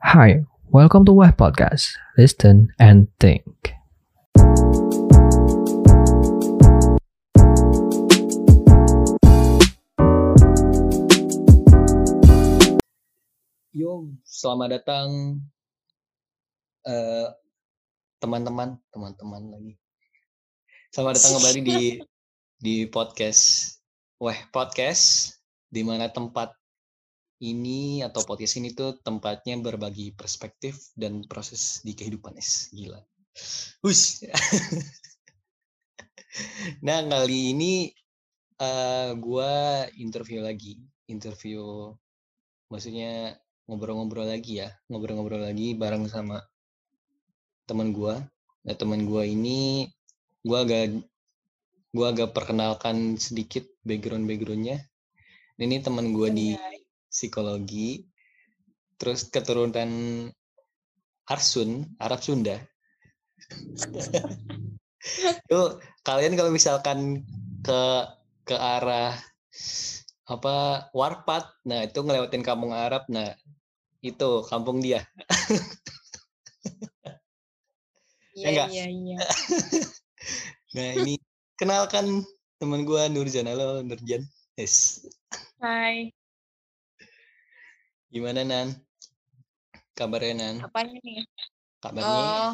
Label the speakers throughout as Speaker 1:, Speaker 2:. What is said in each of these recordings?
Speaker 1: Hi, welcome to Web Podcast. Listen and think.
Speaker 2: Yo, selamat datang eh, teman-teman, teman-teman lagi. Selamat datang kembali di di podcast Weh Podcast di mana tempat ini atau podcast ini tuh tempatnya berbagi perspektif dan proses di kehidupan es gila. Hush. nah kali ini eh gua interview lagi, interview maksudnya ngobrol-ngobrol lagi ya, ngobrol-ngobrol lagi bareng sama teman gua. Nah teman gua ini gua agak gua agak perkenalkan sedikit background backgroundnya. Ini teman gua di psikologi, terus keturunan Arsun, Arab Sunda. Tuh kalian kalau misalkan ke ke arah apa Warpat, nah itu ngelewatin kampung Arab, nah itu kampung dia.
Speaker 3: Iya
Speaker 2: enggak?
Speaker 3: iya iya.
Speaker 2: Nah ini kenalkan teman gua Nurjan, halo Nurjan. Yes.
Speaker 3: Hai,
Speaker 2: Gimana Nan? Kabarnya Nan?
Speaker 3: apanya nih?
Speaker 2: Kabarnya
Speaker 3: Oh,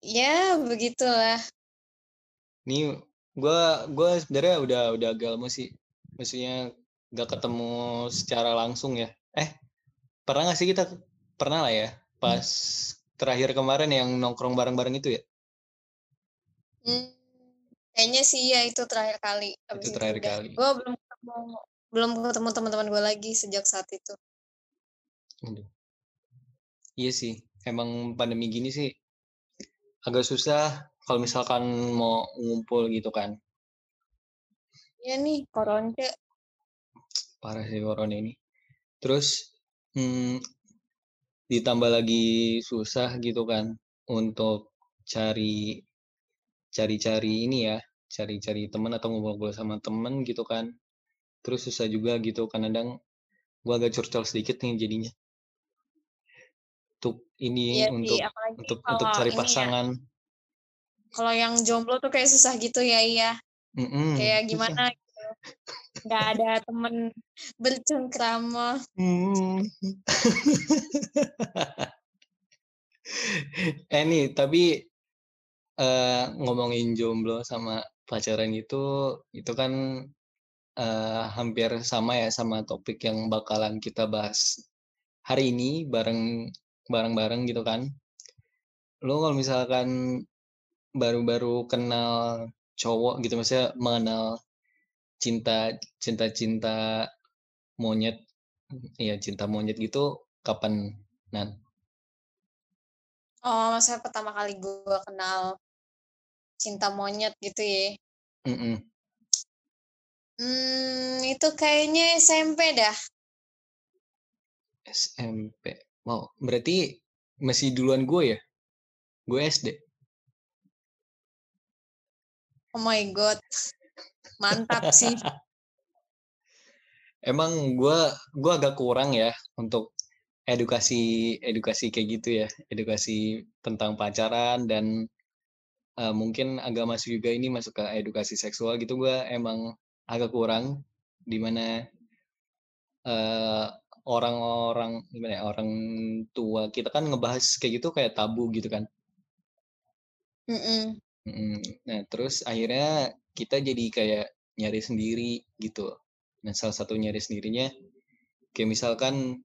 Speaker 3: ya begitulah.
Speaker 2: Nih, gua gua sebenarnya udah udah agak lama sih. Maksudnya gak ketemu secara langsung ya. Eh, pernah gak sih kita pernah lah ya pas terakhir kemarin yang nongkrong bareng-bareng itu ya?
Speaker 3: Hmm, kayaknya sih ya itu terakhir kali. Abis
Speaker 2: Itu terakhir
Speaker 3: udah.
Speaker 2: kali.
Speaker 3: Gue belum ketemu belum ketemu teman-teman gue lagi sejak saat itu.
Speaker 2: Aduh. Iya sih, emang pandemi gini sih agak susah kalau misalkan mau ngumpul gitu kan.
Speaker 3: Iya nih, koronce.
Speaker 2: Parah sih corona ini. Terus hmm, ditambah lagi susah gitu kan untuk cari cari-cari ini ya, cari-cari teman atau ngobrol-ngobrol sama temen gitu kan. Terus susah juga gitu kadang gua agak curcol sedikit nih jadinya. Untuk ini
Speaker 3: Iya
Speaker 2: untuk
Speaker 3: sih,
Speaker 2: untuk untuk cari
Speaker 3: ya,
Speaker 2: pasangan.
Speaker 3: kalau yang jomblo tuh kayak susah gitu ya iya.
Speaker 2: Mm-mm,
Speaker 3: Kayak
Speaker 2: susah.
Speaker 3: gimana gitu. Gak ada temen bercengkrama.
Speaker 2: Hmm. eh nih, tapi eh, ngomongin jomblo sama pacaran itu, itu kan eh, hampir sama ya sama topik yang bakalan kita bahas hari ini bareng bareng-bareng gitu kan. Lo kalau misalkan baru-baru kenal cowok gitu, maksudnya mengenal cinta cinta-cinta monyet, ya cinta monyet gitu kapan Nan?
Speaker 3: Oh, maksudnya pertama kali gue kenal cinta monyet gitu ya.
Speaker 2: Mm-mm.
Speaker 3: Hmm, itu kayaknya SMP dah.
Speaker 2: SMP. Wow, berarti masih duluan gue ya? Gue SD.
Speaker 3: Oh my god. Mantap sih.
Speaker 2: Emang gue gue agak kurang ya untuk edukasi edukasi kayak gitu ya, edukasi tentang pacaran dan eh, mungkin agak masuk juga ini masuk ke edukasi seksual gitu gue emang agak kurang di mana eh, orang-orang gimana ya orang tua kita kan ngebahas kayak gitu kayak tabu gitu kan.
Speaker 3: Mm-mm.
Speaker 2: Mm, Nah, terus akhirnya kita jadi kayak nyari sendiri gitu. Nah, salah satu nyari sendirinya kayak misalkan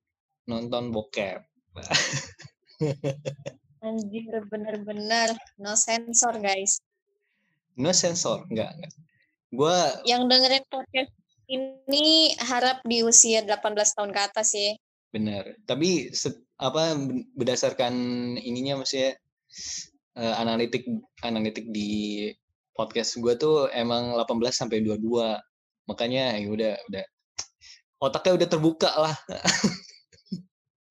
Speaker 2: nonton bokep.
Speaker 3: Anjir bener-bener no sensor guys.
Speaker 2: No sensor, enggak, enggak. Gua
Speaker 3: Yang dengerin podcast ini harap di usia 18 tahun ke atas ya.
Speaker 2: benar. Tapi se- apa berdasarkan ininya maksudnya eh, analitik analitik di podcast gua tuh emang 18 sampai 22. Makanya ya udah udah otaknya udah terbuka lah.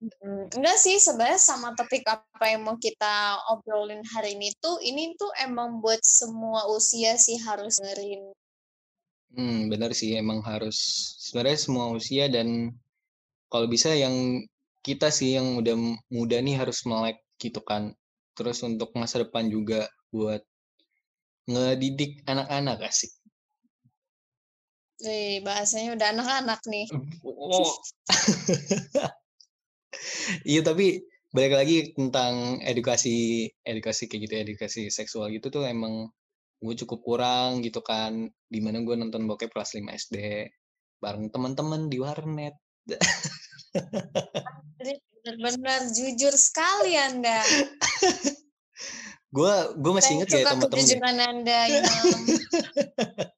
Speaker 3: Mm, Enggak sih sebenarnya sama topik apa yang mau kita obrolin hari ini tuh ini tuh emang buat semua usia sih harus dengerin.
Speaker 2: Hmm, benar sih emang harus sebenarnya semua usia dan kalau bisa yang kita sih yang udah muda nih harus melek gitu kan. Terus untuk masa depan juga buat ngedidik anak-anak asik.
Speaker 3: Wih, bahasanya udah anak-anak nih.
Speaker 2: Oh. Iya tapi balik lagi tentang edukasi edukasi kayak gitu edukasi seksual gitu tuh emang gue cukup kurang gitu kan di mana gue nonton bokep kelas 5 SD bareng teman-teman di warnet
Speaker 3: benar-benar jujur sekali Anda.
Speaker 2: gue gue masih inget ya teman-teman
Speaker 3: kejujuran Anda, Imam.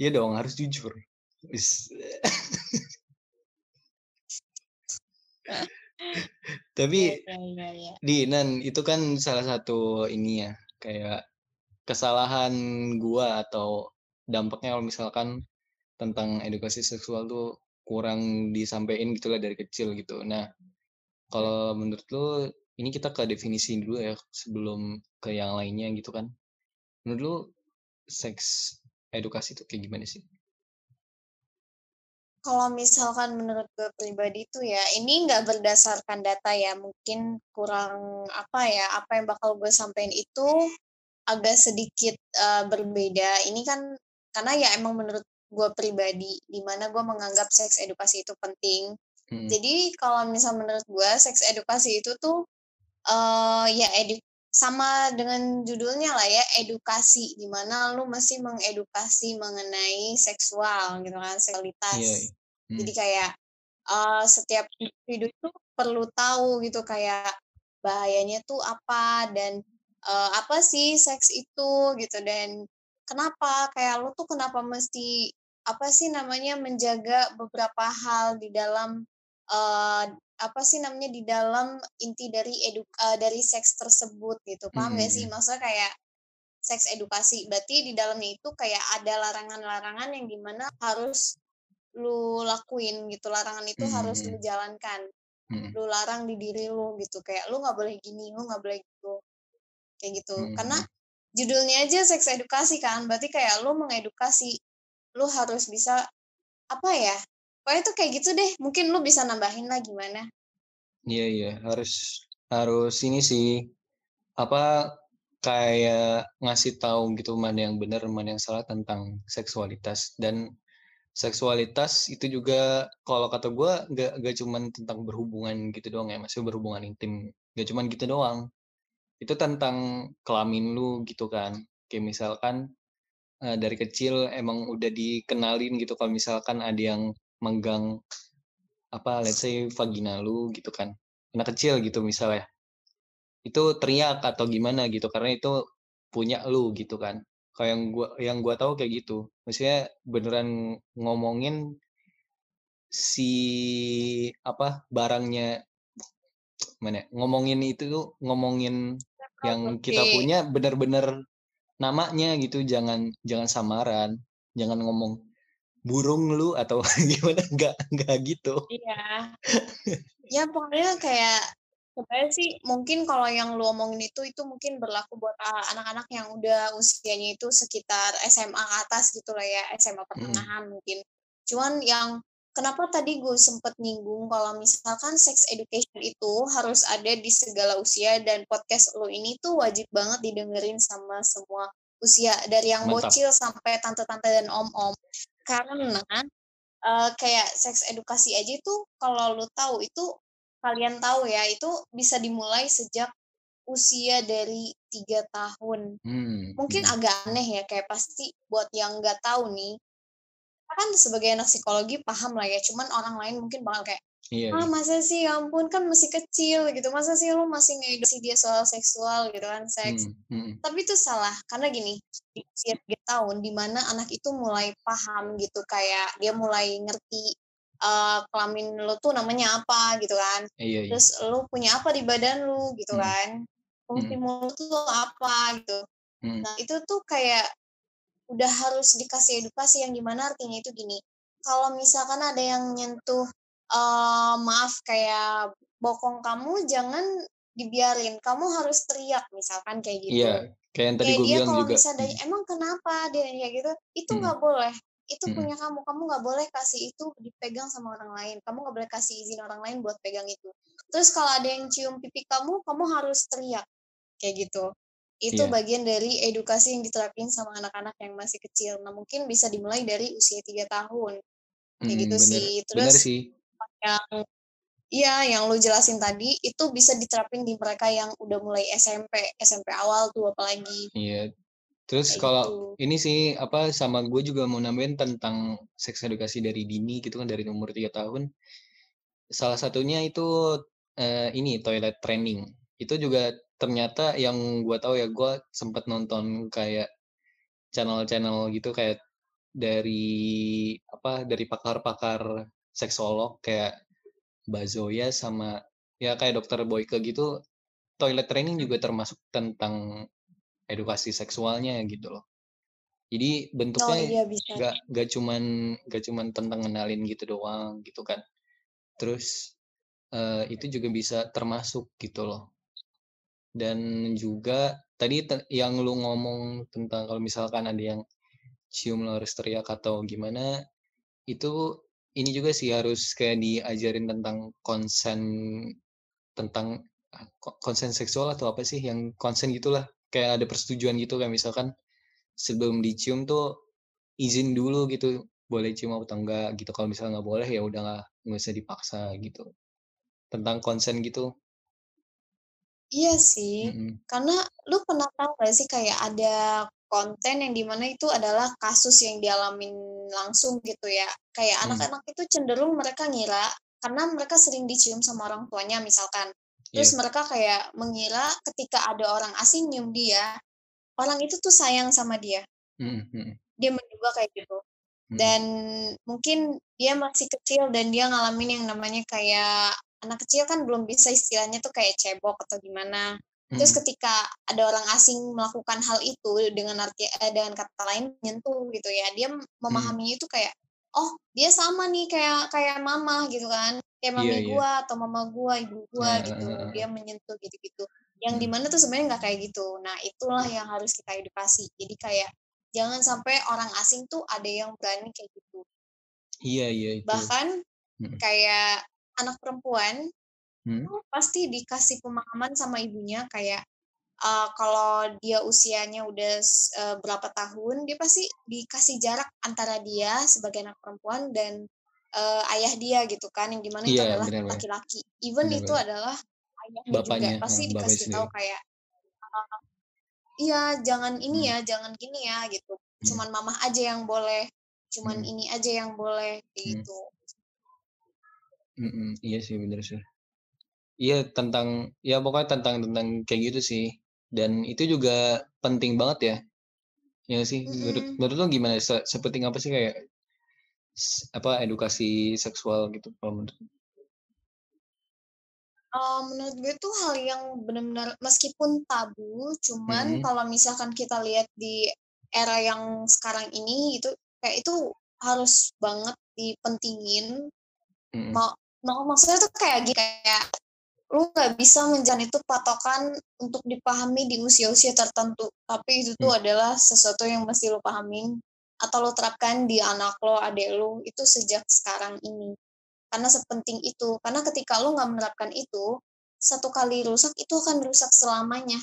Speaker 2: Iya dong harus jujur tapi
Speaker 3: Iya, iya, iya.
Speaker 2: Di Nan itu kan salah satu ini ya kayak kesalahan gua atau dampaknya kalau misalkan tentang edukasi seksual tuh kurang disampaikan gitulah dari kecil gitu. Nah, kalau menurut lu ini kita ke definisi dulu ya sebelum ke yang lainnya gitu kan. Menurut lu seks edukasi itu kayak gimana sih?
Speaker 3: Kalau misalkan menurut gue pribadi tuh ya, ini nggak berdasarkan data ya, mungkin kurang apa ya, apa yang bakal gue sampaikan itu agak sedikit eh, berbeda. Ini kan karena ya emang menurut gue pribadi, di mana gue menganggap seks edukasi itu penting.
Speaker 2: Hmm.
Speaker 3: Jadi kalau misal menurut gue seks edukasi itu tuh eh ya edu sama dengan judulnya lah ya edukasi, di mana lu mesti mengedukasi mengenai seksual gitu kan, seksualitas.
Speaker 2: Iya. Hmm.
Speaker 3: Jadi kayak eh, setiap individu itu perlu tahu gitu kayak bahayanya tuh apa dan eh, apa sih seks itu gitu dan kenapa kayak lu tuh kenapa mesti apa sih namanya menjaga beberapa hal di dalam eh, apa sih namanya di dalam inti dari edu eh, dari seks tersebut gitu. Paham gak sih?
Speaker 2: Hmm.
Speaker 3: maksudnya kayak seks edukasi. Berarti di dalamnya itu kayak ada larangan-larangan yang di mana harus lu lakuin gitu. Larangan itu harus lu
Speaker 2: Hmm.
Speaker 3: jalankan.
Speaker 2: Hmm.
Speaker 3: lu larang di diri lu gitu. Kayak lu nggak boleh gini lu nggak boleh gitu. Kayak gitu. Karena
Speaker 2: Hmm.
Speaker 3: judulnya aja seks edukasi kan. Berarti kayak lu mengedukasi lu harus bisa apa ya pokoknya tuh kayak gitu deh mungkin lu bisa nambahin lah gimana.
Speaker 2: Iya iya harus harus ini sih apa kayak ngasih tahu gitu mana yang benar mana yang salah tentang seksualitas. Dan seksualitas itu juga kalau kata gue nggak nggak cuman tentang berhubungan gitu doang ya masih berhubungan intim nggak cuman gitu doang. Itu tentang kelamin lu gitu kan. Kayak misalkan eh, dari kecil emang udah dikenalin gitu kalau misalkan ada yang menggang apa let's say vagina lu gitu kan anak kecil gitu misalnya. Itu teriak atau gimana gitu karena itu punya lu gitu kan. Kayak yang gua yang gua tahu kayak gitu. Maksudnya beneran ngomongin si apa barangnya mana ya, ngomongin itu tuh ngomongin yang kita punya bener-bener namanya gitu jangan jangan samaran jangan ngomong burung lu atau gimana? Enggak enggak gitu.
Speaker 3: Iya. Ya pokoknya kayak sebenarnya sih mungkin kalau yang lu omongin itu itu mungkin berlaku buat ah, anak-anak yang udah usianya itu sekitar SMA atas gitu lah ya SMA pertengahan mungkin. Cuman yang kenapa tadi gue sempet nyinggung kalau misalkan sex education itu harus ada di segala usia dan podcast lo ini tuh wajib banget didengerin sama semua usia dari yang
Speaker 2: Mantap.
Speaker 3: bocil sampai tante-tante dan om-om karena eh, kayak seks edukasi aja itu kalau lu tahu itu kalian tahu ya itu bisa dimulai sejak usia dari tiga tahun
Speaker 2: Hmm,
Speaker 3: mungkin
Speaker 2: hmm.
Speaker 3: agak aneh ya kayak pasti buat yang nggak tahu nih kita kan sebagai anak psikologi paham lah ya cuman orang lain mungkin bakal kayak
Speaker 2: iya.
Speaker 3: Ah masa sih? Ya ampun kan masih kecil gitu. Masa sih lu masih ngedukasi dia soal seksual gitu kan seks.
Speaker 2: Hmm, hmm.
Speaker 3: tapi itu salah karena gini di usia tahun di mana anak itu mulai paham gitu kayak dia mulai ngerti eh, kelamin lo tuh namanya apa gitu kan.
Speaker 2: Iya iya.
Speaker 3: Terus lo punya apa di badan lu gitu
Speaker 2: Hmm.
Speaker 3: kan. Fungsi
Speaker 2: Hmm.
Speaker 3: mulut tuh apa gitu.
Speaker 2: Hmm.
Speaker 3: nah itu tuh kayak udah harus dikasih edukasi yang gimana artinya itu gini. Kalau misalkan ada yang nyentuh eh maaf kayak bokong kamu jangan dibiarin. Kamu harus teriak misalkan kayak gitu.
Speaker 2: Iya, kayak yang tadi
Speaker 3: kayak
Speaker 2: gue
Speaker 3: dia
Speaker 2: bilang
Speaker 3: kalau
Speaker 2: juga.
Speaker 3: misalnya dari emang kenapa? dia kayak gitu. Itu
Speaker 2: Hmm.
Speaker 3: nggak boleh. Itu
Speaker 2: Mm-mm.
Speaker 3: punya kamu. Kamu nggak boleh kasih itu dipegang sama orang lain. Kamu nggak boleh kasih izin orang lain buat pegang itu. Terus kalau ada yang cium pipi kamu kamu harus teriak kayak gitu. Itu
Speaker 2: Iya.
Speaker 3: bagian dari edukasi yang diterapin sama anak-anak yang masih kecil. Nah mungkin bisa dimulai dari usia tiga tahun. Kayak
Speaker 2: Mm,
Speaker 3: gitu
Speaker 2: bener,
Speaker 3: sih.
Speaker 2: Bener
Speaker 3: terus
Speaker 2: sih.
Speaker 3: Yang Iya, yang lu jelasin tadi itu bisa diterapin di mereka yang udah mulai SMP, SMP awal tuh apalagi
Speaker 2: Iya. Terus
Speaker 3: kayak
Speaker 2: kalau
Speaker 3: gitu.
Speaker 2: ini sih apa sama gue juga mau nambahin tentang seks edukasi dari dini gitu kan dari umur tiga tahun. Salah satunya itu eh, ini toilet training. Itu juga ternyata yang gue tahu ya gue sempat nonton kayak channel-channel gitu kayak dari apa dari pakar-pakar seksolog kayak Mbak Zoya sama ya kayak dokter Boyke gitu toilet training juga termasuk tentang edukasi seksualnya gitu loh. Jadi
Speaker 3: Oh
Speaker 2: bentuknya
Speaker 3: iya bisa.
Speaker 2: gak gak cuman gak cuman tentang ngenalin gitu doang gitu kan. Terus eh, itu juga bisa termasuk gitu loh. Dan juga tadi te- yang lu ngomong tentang kalau misalkan ada yang cium harus teriak atau gimana itu ini juga sih harus kayak diajarin tentang konsen tentang ah, ko- konsen seksual atau apa sih yang konsen gitulah kayak ada persetujuan gitu kayak misalkan sebelum dicium tuh izin dulu gitu boleh cium atau enggak gitu kalau misalnya nggak boleh ya udah nggak nggak usah dipaksa gitu tentang konsen gitu
Speaker 3: Iya sih.
Speaker 2: Mm-mm.
Speaker 3: Karena lu pernah tahu gak sih kayak ada konten yang di mana itu adalah kasus yang dialamin langsung gitu ya. Kayak
Speaker 2: Hmm.
Speaker 3: anak-anak itu cenderung mereka ngira karena mereka sering dicium sama orang tuanya misalkan. Terus mereka kayak mengira ketika ada orang asing nyium dia, orang itu tuh sayang sama dia.
Speaker 2: Mm-mm, mm-mm,
Speaker 3: Dia menduga kayak gitu.
Speaker 2: mm-mm.
Speaker 3: dan mungkin dia masih kecil dan dia ngalamin yang namanya kayak anak kecil kan belum bisa istilahnya tuh kayak cebok atau gimana. Terus ketika ada orang asing melakukan hal itu dengan arti eh, dengan kata lain menyentuh gitu ya, dia memahaminya itu kayak oh dia sama nih kayak kayak mama gitu kan, kayak
Speaker 2: Iya,
Speaker 3: mami
Speaker 2: iya.
Speaker 3: gua atau mama gua, ibu gua
Speaker 2: Nah,
Speaker 3: gitu.
Speaker 2: uh.
Speaker 3: Dia menyentuh gitu-gitu. Yang
Speaker 2: Hmm.
Speaker 3: di mana tuh sebenarnya nggak kayak gitu. Nah itulah yang harus kita edukasi. Jadi kayak jangan sampai orang asing tuh ada yang berani kayak gitu.
Speaker 2: Iya iya itu.
Speaker 3: Bahkan kayak anak perempuan
Speaker 2: Hmm?
Speaker 3: pasti dikasih pemahaman sama ibunya kayak uh, kalau dia usianya udah uh, berapa tahun dia pasti dikasih jarak antara dia sebagai anak perempuan dan uh, ayah dia gitu kan yang di mana itu
Speaker 2: Iya
Speaker 3: adalah laki-laki even
Speaker 2: Benar,
Speaker 3: itu adalah ayahnya
Speaker 2: Bapaknya,
Speaker 3: juga pasti dikasih tahu kayak uh, iya jangan ini
Speaker 2: Hmm.
Speaker 3: ya jangan gini ya gitu
Speaker 2: Hmm.
Speaker 3: cuman mamah aja yang boleh cuman
Speaker 2: Hmm.
Speaker 3: ini aja yang boleh
Speaker 2: Hmm.
Speaker 3: gitu
Speaker 2: Mm-mm, Iya sih bener sih. Iya tentang ya pokoknya tentang tentang kayak gitu sih. Dan itu juga penting banget ya. Ya sih menurut
Speaker 3: Mm-mm.
Speaker 2: menurut lo gimana? Se- sepenting apa sih kayak apa edukasi seksual gitu kalau menurut?
Speaker 3: Eh, menurut gue tuh hal yang benar-benar meskipun tabu, cuman
Speaker 2: Mm-mm.
Speaker 3: kalau misalkan kita lihat di era yang sekarang ini itu kayak itu harus banget dipentingin.
Speaker 2: Mm-mm.
Speaker 3: Mau, mau maksudnya tuh kayak gini kayak lu nggak bisa menjalani itu patokan untuk dipahami di usia-usia tertentu, tapi itu tuh
Speaker 2: Hmm.
Speaker 3: adalah sesuatu yang mesti lu pahamin atau lu terapkan di anak lo, adik lu itu sejak sekarang ini. Karena sepenting itu. Karena ketika lo nggak menerapkan itu satu kali rusak itu akan rusak selamanya.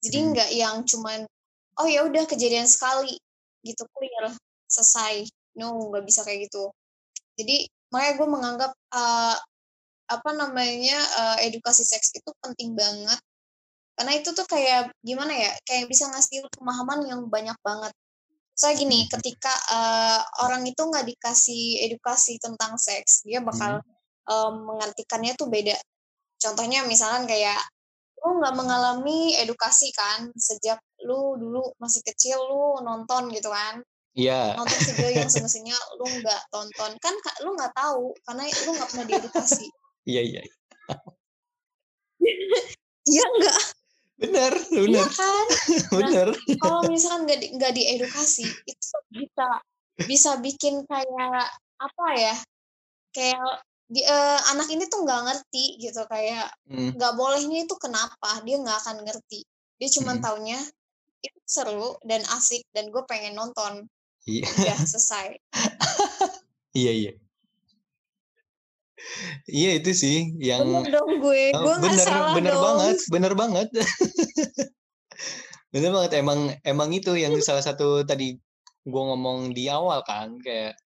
Speaker 3: Jadi
Speaker 2: Hmm.
Speaker 3: nggak yang cuman oh ya udah kejadian sekali gitu clear selesai. No nggak bisa kayak gitu. Jadi makanya gue menganggap uh, apa namanya uh, edukasi seks itu penting banget. Karena itu tuh kayak gimana ya kayak bisa ngasih pemahaman yang banyak banget. Saya gini
Speaker 2: Hmm.
Speaker 3: ketika uh, orang itu nggak dikasih edukasi tentang seks dia bakal um, mengartikannya tuh beda. Contohnya misalkan kayak lu nggak mengalami edukasi kan sejak lu dulu masih kecil lu nonton gitu kan.
Speaker 2: Iya.
Speaker 3: nonton video yang semestinya lu nggak tonton. Kan ka- lu nggak tahu karena lu nggak pernah diedukasi
Speaker 2: Iya iya.
Speaker 3: iya nggak
Speaker 2: Bener
Speaker 3: iya
Speaker 2: bener
Speaker 3: kan
Speaker 2: bener.
Speaker 3: kalau misalkan nggak di, nggak diedukasi itu bisa bisa bikin kayak apa ya kayak di, eh, anak ini tuh nggak ngerti gitu kayak
Speaker 2: Hmm.
Speaker 3: nggak bolehnya itu kenapa dia nggak akan ngerti dia cuma
Speaker 2: Mm-mm.
Speaker 3: taunya itu seru dan asik dan gue pengen nonton
Speaker 2: Iya.
Speaker 3: Udah selesai.
Speaker 2: Iya, iya. Iya itu sih yang
Speaker 3: Bener dong gue,
Speaker 2: Oh,
Speaker 3: gue
Speaker 2: bener
Speaker 3: salah
Speaker 2: bener
Speaker 3: dong.
Speaker 2: banget, bener banget. bener banget emang emang itu yang salah satu tadi gua ngomong di awal kan kayak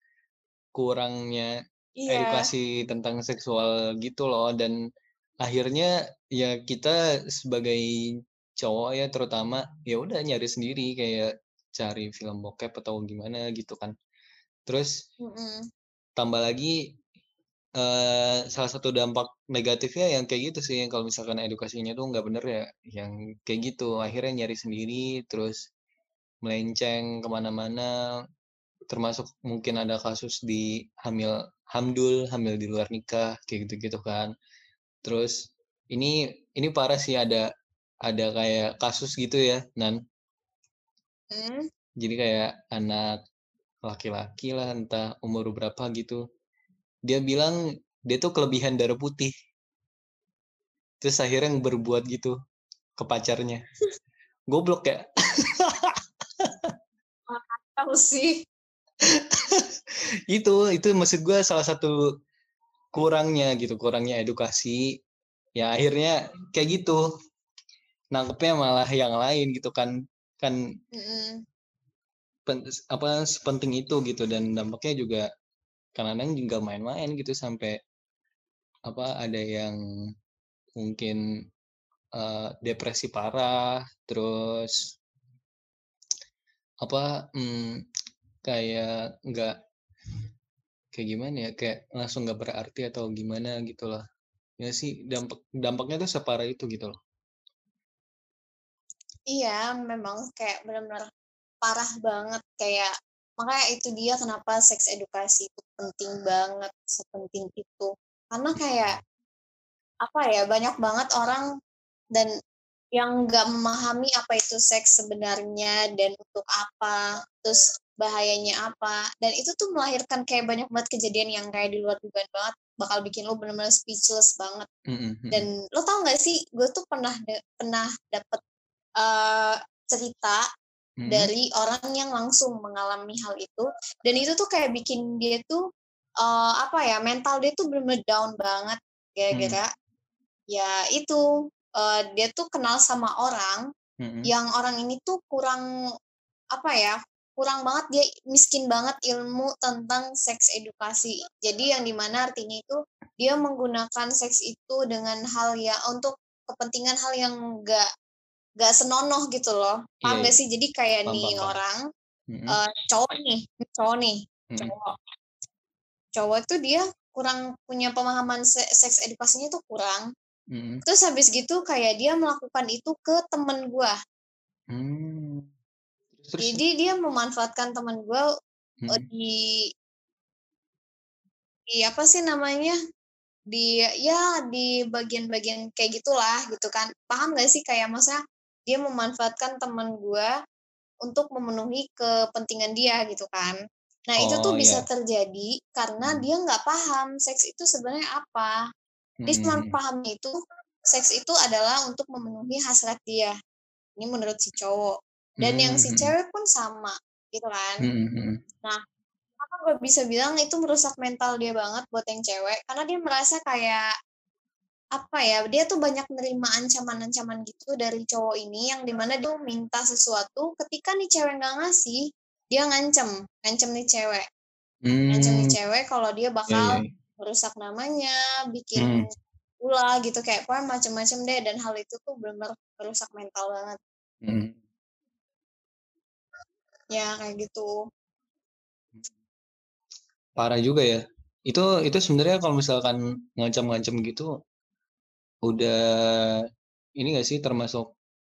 Speaker 2: kurangnya
Speaker 3: Iya,
Speaker 2: edukasi tentang seksual gitu loh dan akhirnya ya kita sebagai cowok ya terutama ya udah nyari sendiri kayak cari film bokep atau gimana gitu kan. Terus
Speaker 3: mm-mm.
Speaker 2: tambah lagi salah satu dampak negatifnya yang kayak gitu sih yang kalau misalkan edukasinya tuh nggak bener ya yang kayak gitu. Akhirnya nyari sendiri terus melenceng ke mana-mana termasuk mungkin ada kasus di hamil hamdul hamil di luar nikah kayak gitu-gitu kan. Terus ini ini parah sih ada ada kayak kasus gitu ya nan.
Speaker 3: Hmm,
Speaker 2: jadi kayak anak laki-laki lah entah umur berapa gitu dia bilang dia tuh kelebihan darah putih. Terus akhirnya berbuat gitu ke pacarnya. Goblok ya?
Speaker 3: Tahu sih.
Speaker 2: itu itu maksud gue salah satu kurangnya gitu kurangnya edukasi. Ya akhirnya kayak gitu. Nangkepnya malah yang lain gitu kan kan
Speaker 3: Mm-mm.
Speaker 2: pen- apa sepenting itu gitu. Dan dampaknya juga kadang-kadang juga main-main gitu sampai apa ada yang mungkin eh, depresi parah terus apa hmm, kayak nggak kayak gimana ya kayak langsung nggak berarti atau gimana gitu lah ya sih dampak dampaknya tuh separah itu gitu loh.
Speaker 3: Iya, memang kayak benar-benar parah banget kayak makanya itu dia kenapa seks edukasi itu penting banget, sepenting itu. Karena kayak apa ya, banyak banget orang dan yang nggak memahami apa itu seks sebenarnya dan untuk apa, terus bahayanya apa. Dan itu tuh melahirkan kayak banyak banget kejadian yang kayak di luar dugaan banget, bakal bikin lo benar-benar speechless banget.
Speaker 2: Mm-mm.
Speaker 3: Dan lo tau gak sih, gue tuh pernah pernah dapet eh, cerita
Speaker 2: Mm-mm.
Speaker 3: dari orang yang langsung mengalami hal itu, dan itu tuh kayak bikin dia tuh eh, apa ya, mental dia tuh bener-bener down banget, gara-gara ya itu eh, dia tuh kenal sama orang
Speaker 2: Mm-mm.
Speaker 3: yang orang ini tuh kurang apa ya kurang banget dia miskin banget ilmu tentang seks edukasi jadi yang di mana artinya itu dia menggunakan seks itu dengan hal ya untuk kepentingan hal yang enggak enggak senonoh gitu loh paham
Speaker 2: Iya,
Speaker 3: gak
Speaker 2: iya.
Speaker 3: sih jadi kayak
Speaker 2: Paham,
Speaker 3: nih
Speaker 2: paham,
Speaker 3: orang
Speaker 2: Mm-mm.
Speaker 3: eh, cowok nih cowok nih
Speaker 2: Mm-mm.
Speaker 3: cowok cowok tuh dia kurang punya pemahaman se- seks edukasinya tuh kurang
Speaker 2: Mm-mm.
Speaker 3: terus habis gitu kayak dia melakukan itu ke temen gua
Speaker 2: Hmm. Terus, terus
Speaker 3: jadi dia memanfaatkan temen gua
Speaker 2: Mm-mm.
Speaker 3: eh, di di apa sih namanya di ya di bagian-bagian kayak gitulah gitu kan paham gak sih kayak masa dia memanfaatkan temen gua untuk memenuhi kepentingan dia gitu kan nah itu tuh
Speaker 2: Oh,
Speaker 3: bisa
Speaker 2: iya.
Speaker 3: terjadi karena
Speaker 2: Hmm.
Speaker 3: dia nggak paham seks itu sebenarnya apa dia cuma
Speaker 2: Mm-mm.
Speaker 3: pahamnya itu seks itu adalah untuk memenuhi hasrat dia ini menurut si cowok dan yang si
Speaker 2: Mm-mm.
Speaker 3: cewek pun sama gitu kan
Speaker 2: Mm-mm.
Speaker 3: apa gue bisa bilang itu merusak mental dia banget buat yang cewek karena dia merasa kayak apa ya dia tuh banyak menerima ancaman-ancaman gitu dari cowok ini yang di mana dia minta sesuatu ketika nih cewek nggak ngasih dia ngancem ngancem nih cewek ngancem nih
Speaker 2: Hmm.
Speaker 3: cewek kalau dia
Speaker 2: Iya,
Speaker 3: bakal
Speaker 2: iya.
Speaker 3: merusak namanya bikin
Speaker 2: Hmm.
Speaker 3: ulah gitu kayak pokoknya macem-macem deh dan hal itu tuh benar-benar merusak mental banget
Speaker 2: Mm.
Speaker 3: ya kayak gitu
Speaker 2: Parah juga ya. Itu itu sebenarnya kalau misalkan ngancam-ngancam gitu udah ini gak sih termasuk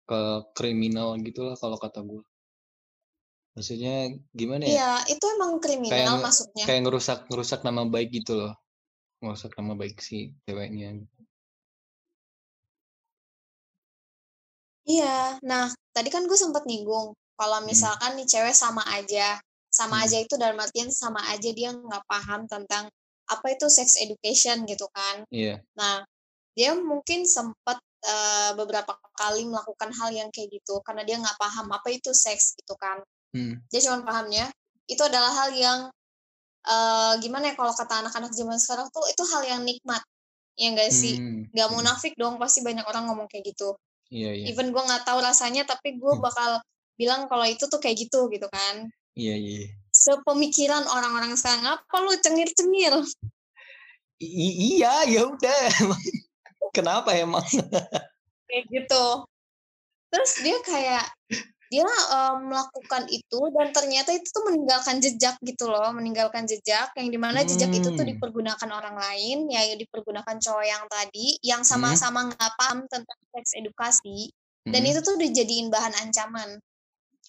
Speaker 2: ke kriminal gitu lah kalau kata gue. Maksudnya gimana ya?
Speaker 3: iya itu emang kriminal
Speaker 2: Kayak
Speaker 3: maksudnya
Speaker 2: kayak ngerusak ngerusak nama baik gitu loh. Ngerusak nama baik si ceweknya.
Speaker 3: Iya, nah tadi kan gue sempat nyinggung kalau
Speaker 2: Hmm.
Speaker 3: misalkan nih cewek sama aja, sama
Speaker 2: Hmm.
Speaker 3: aja itu dalam artian sama aja dia nggak paham tentang apa itu sex education gitu kan.
Speaker 2: Iya.
Speaker 3: Nah, dia mungkin sempat eh, beberapa kali melakukan hal yang kayak gitu karena dia nggak paham apa itu seks gitu kan.
Speaker 2: Hmm.
Speaker 3: Dia cuma pahamnya itu adalah hal yang uh, gimana ya kalau kata anak-anak zaman sekarang tuh itu hal yang nikmat ya enggak sih
Speaker 2: Hmm,
Speaker 3: nggak
Speaker 2: hmm.
Speaker 3: munafik dong pasti banyak orang ngomong kayak gitu
Speaker 2: Iya, iya.
Speaker 3: even gue nggak tahu rasanya tapi gue
Speaker 2: Hmm.
Speaker 3: bakal bilang kalau itu tuh kayak gitu gitu kan
Speaker 2: Iya, iya.
Speaker 3: sepemikiran orang-orang sekarang apa lu cengir-cengir
Speaker 2: i- iya, ya udah. Kenapa emang?
Speaker 3: kayak gitu terus dia kayak dia eh, melakukan itu dan ternyata itu tuh meninggalkan jejak gitu loh meninggalkan jejak yang di mana jejak itu tuh
Speaker 2: Hmm.
Speaker 3: dipergunakan orang lain ya dipergunakan cowok yang tadi yang
Speaker 2: Hmm.
Speaker 3: sama-sama nggak paham tentang seks edukasi dan
Speaker 2: Hmm.
Speaker 3: itu tuh dijadiin bahan ancaman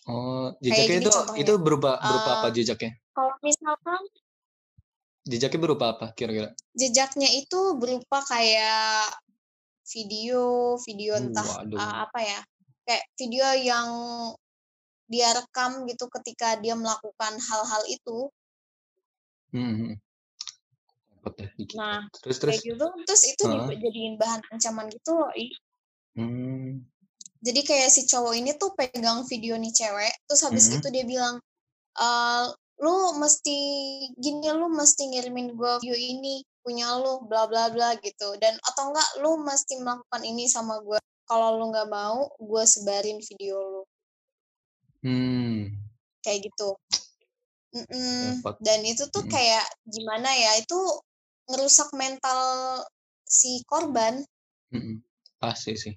Speaker 2: Oh,
Speaker 3: Kayak
Speaker 2: jejaknya
Speaker 3: gini
Speaker 2: itu
Speaker 3: contohnya.
Speaker 2: itu berupa berupa apa
Speaker 3: Eh,
Speaker 2: jejaknya?
Speaker 3: kalau misalkan
Speaker 2: Jejaknya berupa apa kira-kira?
Speaker 3: jejaknya itu berupa kayak video video
Speaker 2: Uh,
Speaker 3: entah
Speaker 2: waduh.
Speaker 3: uh, apa ya kayak video yang dia rekam gitu ketika dia melakukan hal-hal itu
Speaker 2: Hmm, hmm. Dikit.
Speaker 3: nah
Speaker 2: Terus terus.
Speaker 3: kayak gitu terus itu
Speaker 2: Heeh.
Speaker 3: dijadiin bahan ancaman gitu loh.
Speaker 2: Hmm.
Speaker 3: jadi kayak si cowok ini tuh pegang video nih cewek terus habis
Speaker 2: Mhm.
Speaker 3: itu dia bilang "Eh, lu mesti gini lu mesti ngirimin gue video ini punya lu bla bla bla gitu dan atau enggak lu mesti melakukan ini sama gue kalau lu nggak mau gue sebarin video lu
Speaker 2: Hmm.
Speaker 3: kayak gitu Mm-mm.
Speaker 2: Repot.
Speaker 3: dan itu tuh
Speaker 2: Mm-mm.
Speaker 3: kayak gimana ya itu ngerusak mental si korban
Speaker 2: Mm-mm. Pasti sih.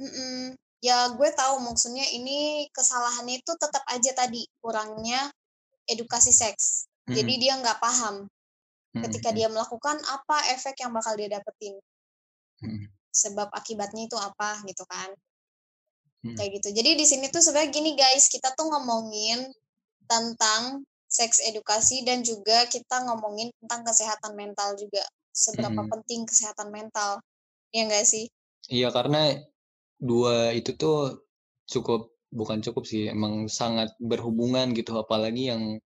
Speaker 3: Mm-mm. Ya gue tahu maksudnya ini kesalahannya itu tetap aja tadi kurangnya edukasi seks. Jadi
Speaker 2: Mm-mm.
Speaker 3: dia nggak paham ketika
Speaker 2: Mm-mm.
Speaker 3: dia melakukan apa efek yang bakal dia dapetin.
Speaker 2: Mm-mm.
Speaker 3: Sebab akibatnya itu apa gitu kan. Kayak gitu. Jadi di sini tuh sebenarnya gini guys, kita tuh ngomongin tentang seks edukasi dan juga kita ngomongin tentang kesehatan mental juga. Seberapa
Speaker 2: Mm-mm.
Speaker 3: penting kesehatan mental. Ya enggak sih?
Speaker 2: Iya karena dua itu tuh cukup bukan cukup sih emang sangat berhubungan gitu apalagi yang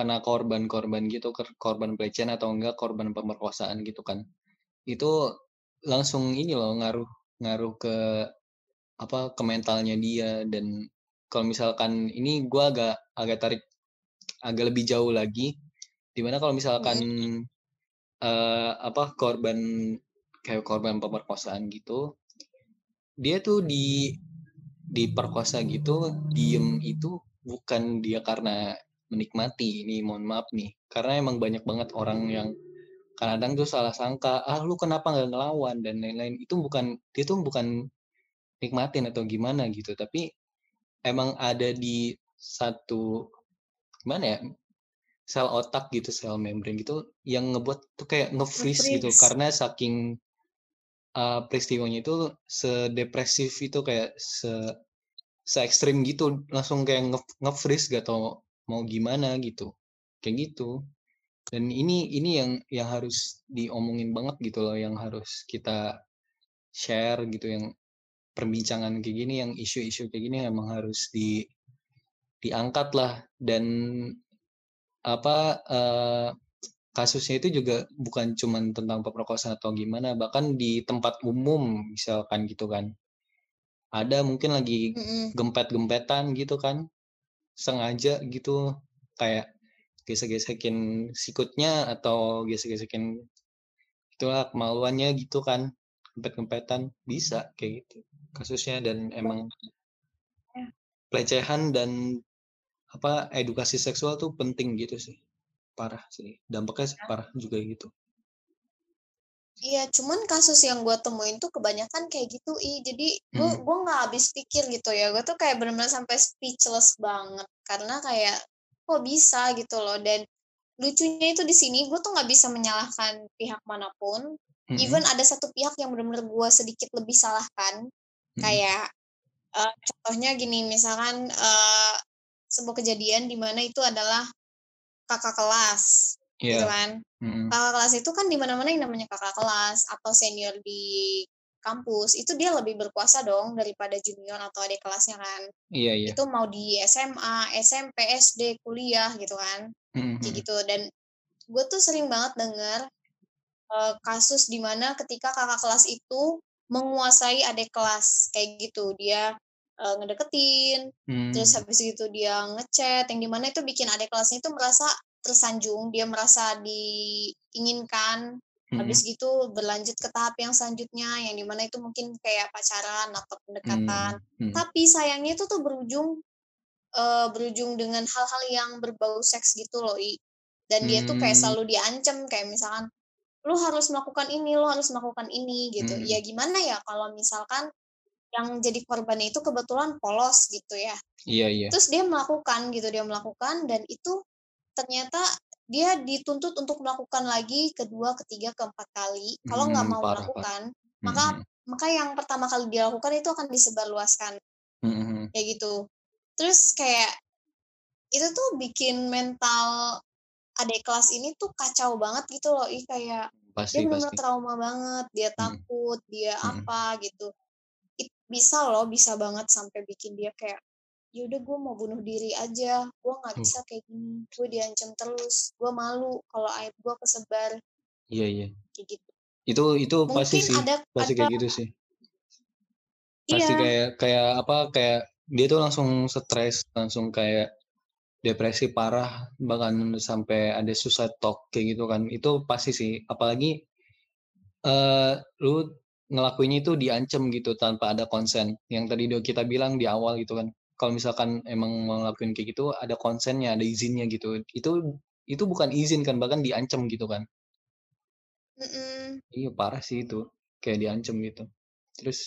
Speaker 2: kena korban-korban gitu kor- korban pelecehan atau enggak korban pemerkosaan gitu kan. Itu langsung ini loh ngaruh ngaruh ke apa ke mentalnya dia. Dan kalau misalkan ini gua agak agak tarik agak lebih jauh lagi. Di mana kalau misalkan eh, apa korban kayak korban pemerkosaan gitu dia tuh di diperkosa gitu diem itu bukan dia karena menikmati. Ini mohon maaf nih karena emang banyak banget orang yang kadang tuh salah sangka ah lu kenapa nggak ngelawan? dan lain-lain. Itu bukan dia tuh bukan nikmatin atau gimana gitu tapi emang ada di satu gimana ya sel otak gitu sel membrane gitu yang ngebuat tuh kayak nge-freeze gitu. Karena saking uh, peristiwanya itu sedepresif itu kayak se se ekstrim gitu langsung kayak nge- nge-freeze gak tau mau gimana gitu kayak gitu. Dan ini ini yang yang harus diomongin banget gitu loh yang harus kita share gitu yang perbincangan kayak gini yang isu-isu kayak gini emang harus di diangkat lah dan apa eh, kasusnya itu juga bukan cuman tentang pemerkosaan atau gimana bahkan di tempat umum misalkan gitu kan. Ada mungkin lagi gempet-gempetan gitu kan sengaja gitu kayak gesek-gesekin sikutnya atau gesek-gesekin itulah kemaluannya gitu kan gempet-gempetan bisa kayak gitu kasusnya dan emang pelecehan dan apa edukasi seksual tuh penting gitu sih parah sih dampaknya parah juga gitu
Speaker 3: Iya, cuman kasus yang gue temuin tuh kebanyakan kayak gitu, i. Jadi gue
Speaker 2: Hmm.
Speaker 3: gue nggak habis pikir gitu ya. Gue tuh kayak benar-benar sampai speechless banget karena kayak kok bisa gitu loh. Dan lucunya itu di sini gue tuh nggak bisa menyalahkan pihak mana pun.
Speaker 2: Mm-mm.
Speaker 3: Even ada satu pihak yang benar-benar gue sedikit lebih salahkan.
Speaker 2: Mm-mm.
Speaker 3: Kayak eh, contohnya gini, misalkan eh, sebuah kejadian di mana itu adalah kakak kelas, gitu
Speaker 2: Iya.
Speaker 3: kan
Speaker 2: Mm-mm.
Speaker 3: kakak kelas itu kan di mana-mana yang namanya kakak kelas atau senior di kampus itu dia lebih berkuasa dong daripada junior atau adik kelasnya kan
Speaker 2: iya iya
Speaker 3: itu mau di SMA SMP SD kuliah gitu kan
Speaker 2: Mm-mm.
Speaker 3: kayak gitu dan gue tuh sering banget denger eh, kasus di mana ketika kakak kelas itu menguasai adik kelas kayak gitu dia uh, ngedeketin,
Speaker 2: Hmm.
Speaker 3: terus habis itu dia ngechat, yang di mana itu bikin adik kelasnya itu merasa tersanjung, dia merasa diinginkan,
Speaker 2: Mhm.
Speaker 3: habis gitu berlanjut ke tahap yang selanjutnya, yang di mana itu mungkin kayak pacaran atau pendekatan.
Speaker 2: Hmm, hmm.
Speaker 3: Tapi sayangnya itu tuh berujung eh, berujung dengan hal-hal yang berbau seks gitu loh, I. Dan dia tuh kayak
Speaker 2: Hmm.
Speaker 3: selalu diancam kayak misalkan lu harus melakukan ini, lu harus melakukan ini gitu.
Speaker 2: Hmm.
Speaker 3: Ya gimana ya kalau misalkan yang jadi korbannya itu kebetulan polos gitu ya.
Speaker 2: Iya, iya.
Speaker 3: Terus dia melakukan gitu, dia melakukan dan itu ternyata dia dituntut untuk melakukan lagi kedua, ketiga, keempat kali. Kalau nggak
Speaker 2: Hmm,
Speaker 3: mau
Speaker 2: parah, parah.
Speaker 3: melakukan,
Speaker 2: Hmm,
Speaker 3: maka
Speaker 2: hmm.
Speaker 3: maka yang pertama kali dia lakukan itu akan disebarluaskan
Speaker 2: Hmm, hmm.
Speaker 3: kayak gitu. Terus kayak itu tuh bikin mental adik kelas ini tuh kacau banget gitu loh, ih kayak
Speaker 2: Pasti,
Speaker 3: dia benar-benar
Speaker 2: pasti.
Speaker 3: trauma banget, dia
Speaker 2: Hmm.
Speaker 3: takut, dia
Speaker 2: Hmm.
Speaker 3: apa gitu. It- bisa loh, bisa banget sampai bikin dia kayak ya udah gue mau bunuh diri aja, gue nggak
Speaker 2: Uh.
Speaker 3: bisa kayak gini, gue diancam terus, gue malu kalau aib gue kesebar
Speaker 2: Iya, iya.
Speaker 3: kayak gitu.
Speaker 2: Itu itu pasti
Speaker 3: Mungkin
Speaker 2: sih.
Speaker 3: ada
Speaker 2: Pasti
Speaker 3: ada
Speaker 2: kayak gitu sih. Pasti
Speaker 3: iya,
Speaker 2: kayak kayak apa kayak dia tuh langsung stres, langsung kayak depresi parah, bahkan sampai ada suicide talk kayak gitu kan. Itu pasti sih. Apalagi eh lu ngelakuinnya itu diancam gitu tanpa ada konsen. Yang tadi udah kita bilang di awal gitu kan. Kalau misalkan emang ngelakuin kayak gitu ada konsennya, ada izinnya gitu. Itu itu bukan izin kan, bahkan diancam gitu kan.
Speaker 3: mm-mm.
Speaker 2: Iya parah sih itu. Kayak diancam gitu. Terus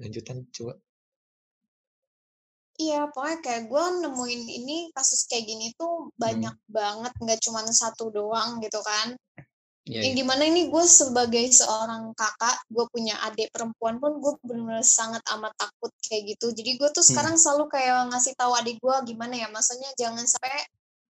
Speaker 2: lanjutan coba.
Speaker 3: Iya, pokoknya kayak gue nemuin ini kasus kayak gini tuh banyak banget, nggak cuma satu doang gitu kan.
Speaker 2: Iya,
Speaker 3: Yang
Speaker 2: iya.
Speaker 3: di mana ini gue sebagai seorang kakak, gue punya adik perempuan pun gue benar-benar sangat amat takut kayak gitu. Jadi gue tuh
Speaker 2: Hmm.
Speaker 3: sekarang selalu kayak ngasih tahu adik gue gimana ya, maksudnya jangan sampai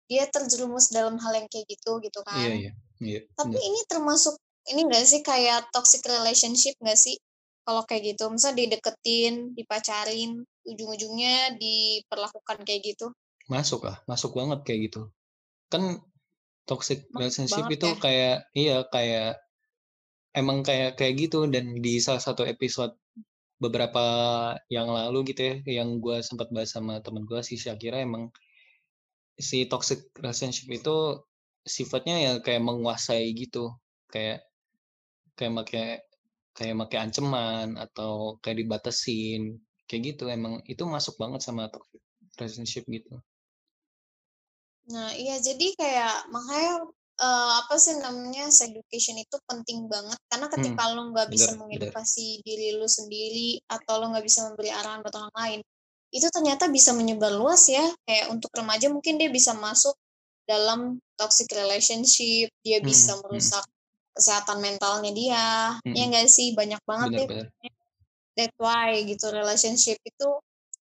Speaker 3: dia terjerumus dalam hal yang kayak gitu gitu kan.
Speaker 2: Iya, iya. Iya.
Speaker 3: Tapi
Speaker 2: bener.
Speaker 3: ini termasuk ini gak sih kayak toxic relationship gak sih? Kalau kayak gitu, misalnya dideketin, dipacarin, ujung-ujungnya diperlakukan kayak gitu.
Speaker 2: Masuk lah, masuk banget kayak gitu. Kan toxic relationship
Speaker 3: banget
Speaker 2: itu
Speaker 3: ya.
Speaker 2: kayak iya kayak emang kayak kayak gitu. Dan di salah satu episode beberapa yang lalu gitu ya yang gue sempat bahas sama temen gue si Syakira emang si toxic relationship itu sifatnya ya kayak menguasai gitu. Kayak kayak make kayak make ancaman atau kayak dibatasin. Kayak gitu emang itu masuk banget sama toxic relationship gitu
Speaker 3: Nah, iya jadi kayak makanya eh, apa sih namanya education itu penting banget karena ketika lo nggak bisa
Speaker 2: bener, bener.
Speaker 3: mengedukasi diri lu sendiri atau lo nggak bisa memberi arahan buat orang lain, itu ternyata bisa menyebar luas ya. Kayak untuk remaja mungkin dia bisa masuk dalam toxic relationship, dia bisa
Speaker 2: Hmm, hmm.
Speaker 3: merusak kesehatan mentalnya dia. Ya
Speaker 2: Hmm.
Speaker 3: nggak sih banyak banget deh.
Speaker 2: bener-bener
Speaker 3: That's why gitu relationship itu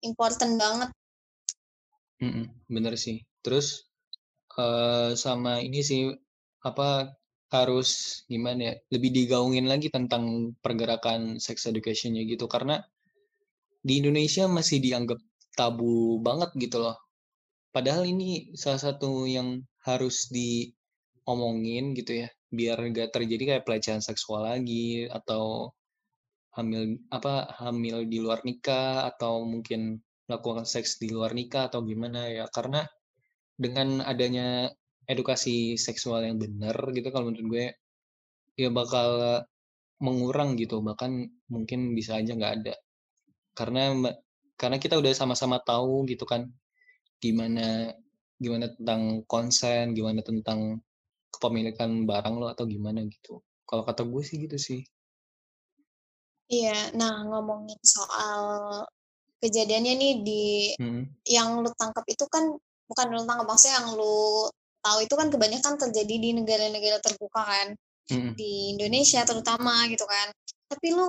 Speaker 3: important banget.
Speaker 2: Mm-mm, bener sih. Terus eh sama ini sih apa harus gimana ya lebih digaungin lagi tentang pergerakan sex educationnya gitu karena di Indonesia masih dianggap tabu banget gitu loh. Padahal ini salah satu yang harus diomongin gitu ya biar gak terjadi kayak pelecehan seksual lagi atau hamil apa hamil di luar nikah atau mungkin melakukan seks di luar nikah atau gimana ya karena dengan adanya edukasi seksual yang benar gitu kalau menurut gue ya bakal mengurang gitu bahkan mungkin bisa aja nggak ada. Karena karena kita udah sama-sama tahu gitu kan gimana gimana tentang konsen gimana tentang kepemilikan barang lo atau gimana gitu. Kalau kata gue sih gitu sih.
Speaker 3: Iya, nah ngomongin soal kejadiannya nih di
Speaker 2: Mm,
Speaker 3: yang lu tangkap itu kan bukan tangkap maksudnya yang lu tahu itu kan kebanyakan terjadi di negara-negara terbuka kan
Speaker 2: mm,
Speaker 3: di Indonesia terutama gitu kan. Tapi lu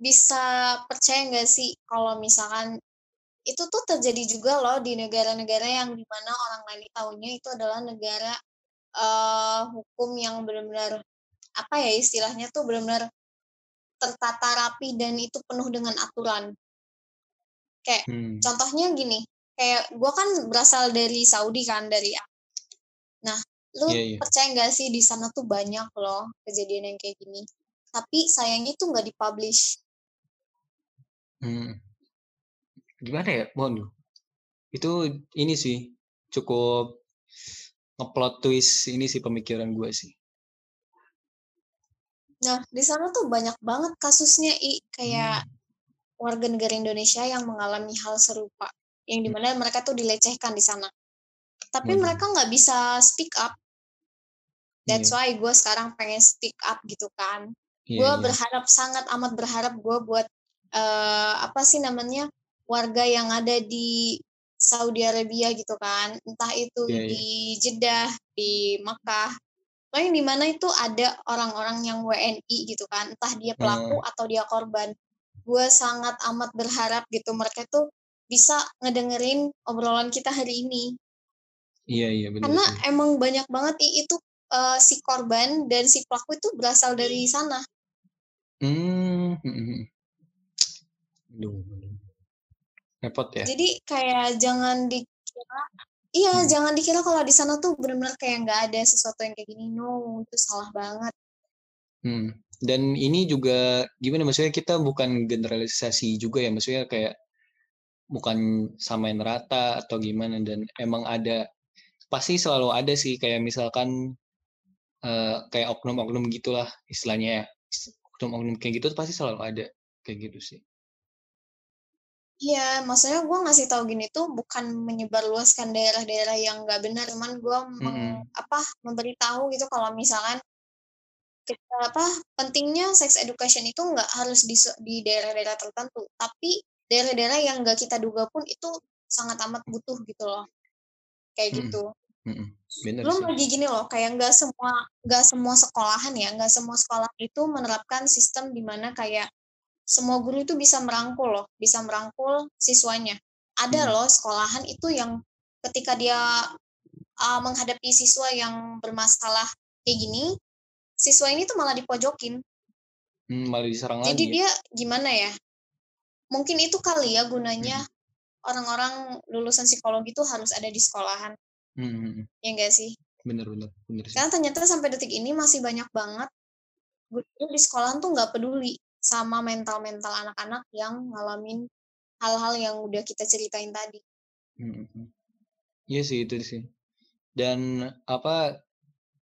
Speaker 3: bisa percaya nggak sih kalau misalkan itu tuh terjadi juga loh di negara-negara yang di mana orang lain tahunya itu adalah negara eh, hukum yang benar-benar apa ya istilahnya tuh benar-benar tertata rapi dan itu penuh dengan aturan. Kayak
Speaker 2: mm.
Speaker 3: contohnya gini kayak gue kan berasal dari Saudi kan dari nah lu
Speaker 2: Iya, iya.
Speaker 3: percaya nggak sih di sana tuh banyak loh kejadian yang kayak gini tapi sayangnya tuh nggak dipublish
Speaker 2: Hmm. gimana ya? Waduh. Itu ini sih cukup ngeplot twist ini sih pemikiran gue sih.
Speaker 3: Nah, di sana tuh banyak banget kasusnya i kayak
Speaker 2: Hmm.
Speaker 3: warga negara Indonesia yang mengalami hal serupa, yang
Speaker 2: Hmm.
Speaker 3: di mana mereka tuh dilecehkan di sana. Tapi
Speaker 2: Waduh.
Speaker 3: mereka nggak bisa speak up. That's
Speaker 2: Iya.
Speaker 3: why gue sekarang pengen speak up gitu kan.
Speaker 2: Iya,
Speaker 3: Gue
Speaker 2: iya.
Speaker 3: berharap sangat amat berharap gue buat eh apa sih namanya warga yang ada di Saudi Arabia gitu kan, entah itu
Speaker 2: iya.
Speaker 3: di Jeddah, di Makkah, pokoknya di mana itu ada orang-orang yang WNI gitu kan, entah dia pelaku
Speaker 2: Hmm.
Speaker 3: atau dia korban. Gue sangat amat berharap gitu mereka tuh bisa ngedengerin obrolan kita hari ini.
Speaker 2: Iya, iya benar
Speaker 3: Karena
Speaker 2: sih.
Speaker 3: emang banyak banget i itu eh, si korban dan si pelaku itu berasal dari sana.
Speaker 2: Hmm. hmm, hmm. Aduh. Repot ya.
Speaker 3: Jadi kayak jangan dikira iya,
Speaker 2: Hmm.
Speaker 3: jangan dikira kalau di sana tuh benar-benar kayak nggak ada sesuatu yang kayak gini. No, itu salah banget.
Speaker 2: Hmm. Dan ini juga gimana maksudnya kita bukan generalisasi juga ya maksudnya kayak bukan samain rata atau gimana dan emang ada pasti selalu ada sih kayak misalkan eh, kayak oknum-oknum gitulah istilahnya ya oknum-oknum kayak gitu pasti selalu ada kayak gitu sih.
Speaker 3: Iya, maksudnya gue ngasih tahu gini tuh bukan menyebarluaskan daerah-daerah yang nggak benar, cuman gue meng,
Speaker 2: Mm-mm.
Speaker 3: apa memberitahu gitu kalau misalkan kita apa pentingnya sex education itu nggak harus di daerah-daerah tertentu, tapi daerah-daerah yang nggak kita duga pun itu sangat amat butuh gitu loh, kayak
Speaker 2: Mm-mm.
Speaker 3: gitu.
Speaker 2: Bener
Speaker 3: Belum
Speaker 2: sih.
Speaker 3: lagi gini loh, kayak nggak semua nggak semua sekolahan ya, nggak semua sekolah itu menerapkan sistem di mana kayak semua guru itu bisa merangkul loh, bisa merangkul siswanya. Ada
Speaker 2: Mm-mm.
Speaker 3: loh sekolahan itu yang ketika dia uh, menghadapi siswa yang bermasalah kayak gini, siswa ini tuh malah dipojokin.
Speaker 2: Hmm, malah diserang
Speaker 3: Jadi
Speaker 2: lagi
Speaker 3: dia gimana ya? Mungkin itu kali ya gunanya
Speaker 2: Mm-mm.
Speaker 3: orang-orang lulusan psikologi itu harus ada di sekolahan,
Speaker 2: Hmm,
Speaker 3: ya enggak sih?
Speaker 2: bener-bener bener sih.
Speaker 3: Karena ternyata sampai detik ini masih banyak banget guru di sekolahan tuh nggak peduli sama mental-mental anak-anak yang ngalamin hal-hal yang udah kita ceritain tadi.
Speaker 2: Hmm, hmm. Iya sih itu sih. Dan apa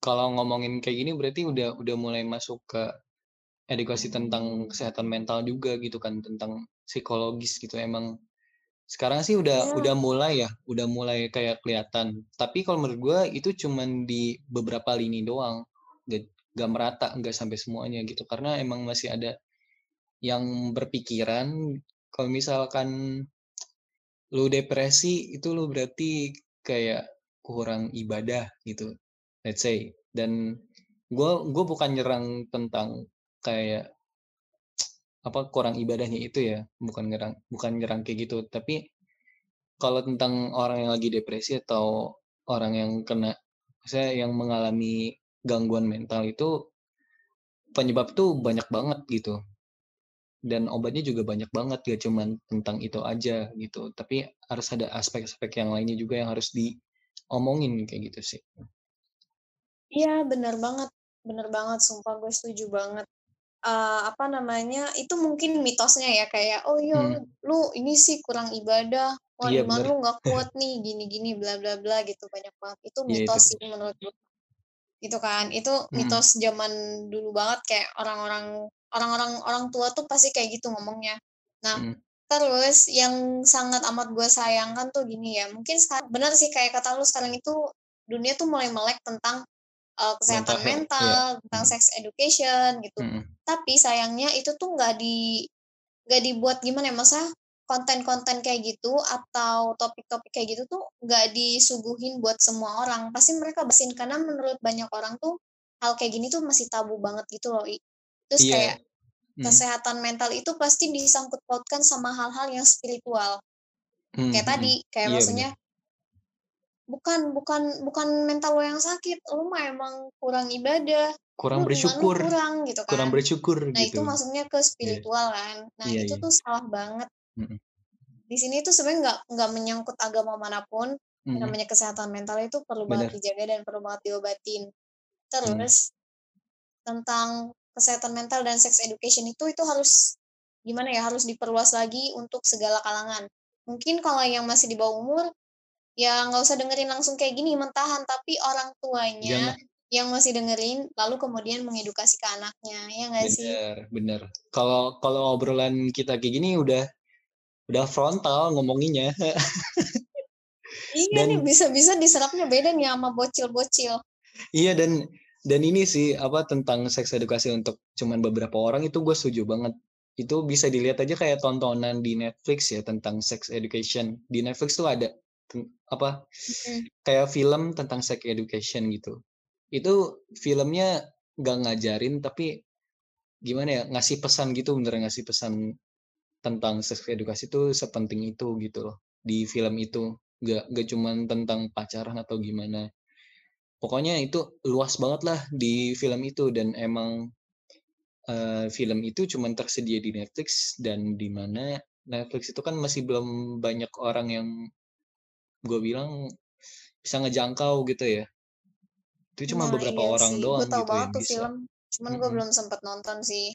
Speaker 2: kalau ngomongin kayak gini berarti udah udah mulai masuk ke edukasi tentang kesehatan mental juga gitu kan tentang psikologis gitu emang. Sekarang sih udah
Speaker 3: Ya.
Speaker 2: udah mulai ya udah mulai kayak kelihatan. Tapi kalau menurut gua itu cuman di beberapa lini doang. Gak, gak merata nggak sampai semuanya gitu. Karena emang masih ada yang berpikiran kalau misalkan lu depresi itu lu berarti kayak kurang ibadah gitu let's say. Dan gue gue bukan nyerang tentang kayak apa kurang ibadahnya itu ya bukan nyerang bukan nyerang kayak gitu tapi kalau tentang orang yang lagi depresi atau orang yang kena saya yang mengalami gangguan mental itu penyebab tuh banyak banget gitu dan obatnya juga banyak banget gak cuman tentang itu aja gitu tapi harus ada aspek-aspek yang lainnya juga yang harus diomongin kayak gitu sih
Speaker 3: Iya, bener banget. Bener banget, sumpah gue setuju banget. Eh, apa namanya, itu mungkin mitosnya ya, kayak, oh iya,
Speaker 2: Hmm.
Speaker 3: lu ini sih kurang ibadah, wah
Speaker 2: Iya,
Speaker 3: iman
Speaker 2: bener.
Speaker 3: lu nggak kuat nih, gini-gini, bla bla bla gitu, banyak banget. Itu
Speaker 2: Iya, itu
Speaker 3: mitos
Speaker 2: sih.
Speaker 3: sih menurut gue. Itu kan, itu
Speaker 2: Mm-mm.
Speaker 3: mitos zaman dulu banget, kayak orang-orang orang-orang orang tua tuh pasti kayak gitu ngomongnya. Nah,
Speaker 2: Mm.
Speaker 3: terus yang sangat amat gue sayangkan tuh gini ya, mungkin sekarang, benar sih kayak kata lu sekarang itu dunia tuh mulai melek tentang uh, kesehatan
Speaker 2: Mental health,
Speaker 3: mental,
Speaker 2: iya.
Speaker 3: tentang
Speaker 2: Mm.
Speaker 3: sex education gitu.
Speaker 2: Mm-mm.
Speaker 3: Tapi sayangnya itu tuh nggak di nggak dibuat gimana ya masa konten-konten kayak gitu atau topik-topik kayak gitu tuh nggak disuguhin buat semua orang. Pasti mereka basin karena menurut banyak orang tuh hal kayak gini tuh masih tabu banget gitu loh. Terus
Speaker 2: Iya.
Speaker 3: kayak
Speaker 2: Mm.
Speaker 3: kesehatan mental itu pasti disangkut pautkan sama hal-hal yang spiritual.
Speaker 2: Mm,
Speaker 3: Kayak
Speaker 2: mm,
Speaker 3: tadi,
Speaker 2: mm.
Speaker 3: kayak
Speaker 2: Iya,
Speaker 3: maksudnya bukan bukan bukan mental lo yang sakit, lu mah emang kurang ibadah,
Speaker 2: kurang
Speaker 3: lu
Speaker 2: bersyukur
Speaker 3: kurang gitu kan.
Speaker 2: kurang bersyukur
Speaker 3: Nah, itu
Speaker 2: gitu
Speaker 3: maksudnya ke spiritual kan. Nah,
Speaker 2: Iya,
Speaker 3: itu
Speaker 2: iya.
Speaker 3: tuh salah banget.
Speaker 2: Mm-mm.
Speaker 3: Di sini tuh sebenarnya nggak nggak menyangkut agama mana pun,
Speaker 2: Mm-mm.
Speaker 3: namanya kesehatan mental itu perlu
Speaker 2: Bener.
Speaker 3: banget dijaga dan perlu banget diobatin. Terus tentang kesehatan mental dan sex education itu itu harus gimana ya harus diperluas lagi untuk segala kalangan. mungkin kalau yang masih di bawah umur ya nggak usah dengerin langsung kayak gini mentahan tapi orang tuanya
Speaker 2: Jangan.
Speaker 3: yang masih dengerin lalu kemudian mengedukasi ke anaknya ya nggak sih
Speaker 2: Bener, bener. Kalau kalau obrolan kita kayak gini udah udah frontal ngomonginnya.
Speaker 3: iya nih
Speaker 2: Dan
Speaker 3: bisa-bisa diserapnya beda nih sama bocil-bocil
Speaker 2: iya dan dan ini sih apa tentang seks edukasi untuk cuman beberapa orang itu gue setuju banget. Itu bisa dilihat aja kayak tontonan di Netflix ya tentang sex education. Di Netflix tuh ada apa kayak film tentang sex education gitu. Itu filmnya nggak ngajarin tapi gimana ya ngasih pesan gitu bener ngasih pesan tentang sex edukasi itu sepenting itu gitu loh di film itu. Nggak nggak cuman tentang pacaran atau gimana. Pokoknya itu luas banget lah di film itu dan emang eh, film itu cuman tersedia di Netflix dan di mana Netflix itu kan masih belum banyak orang yang gue bilang bisa ngejangkau gitu ya. Itu cuma
Speaker 3: nah
Speaker 2: beberapa
Speaker 3: iya
Speaker 2: orang
Speaker 3: sih
Speaker 2: doang
Speaker 3: gue tau
Speaker 2: gitu
Speaker 3: banget
Speaker 2: yang
Speaker 3: tuh
Speaker 2: bisa.
Speaker 3: film cuman gue
Speaker 2: Mm-mm.
Speaker 3: belum sempet nonton sih.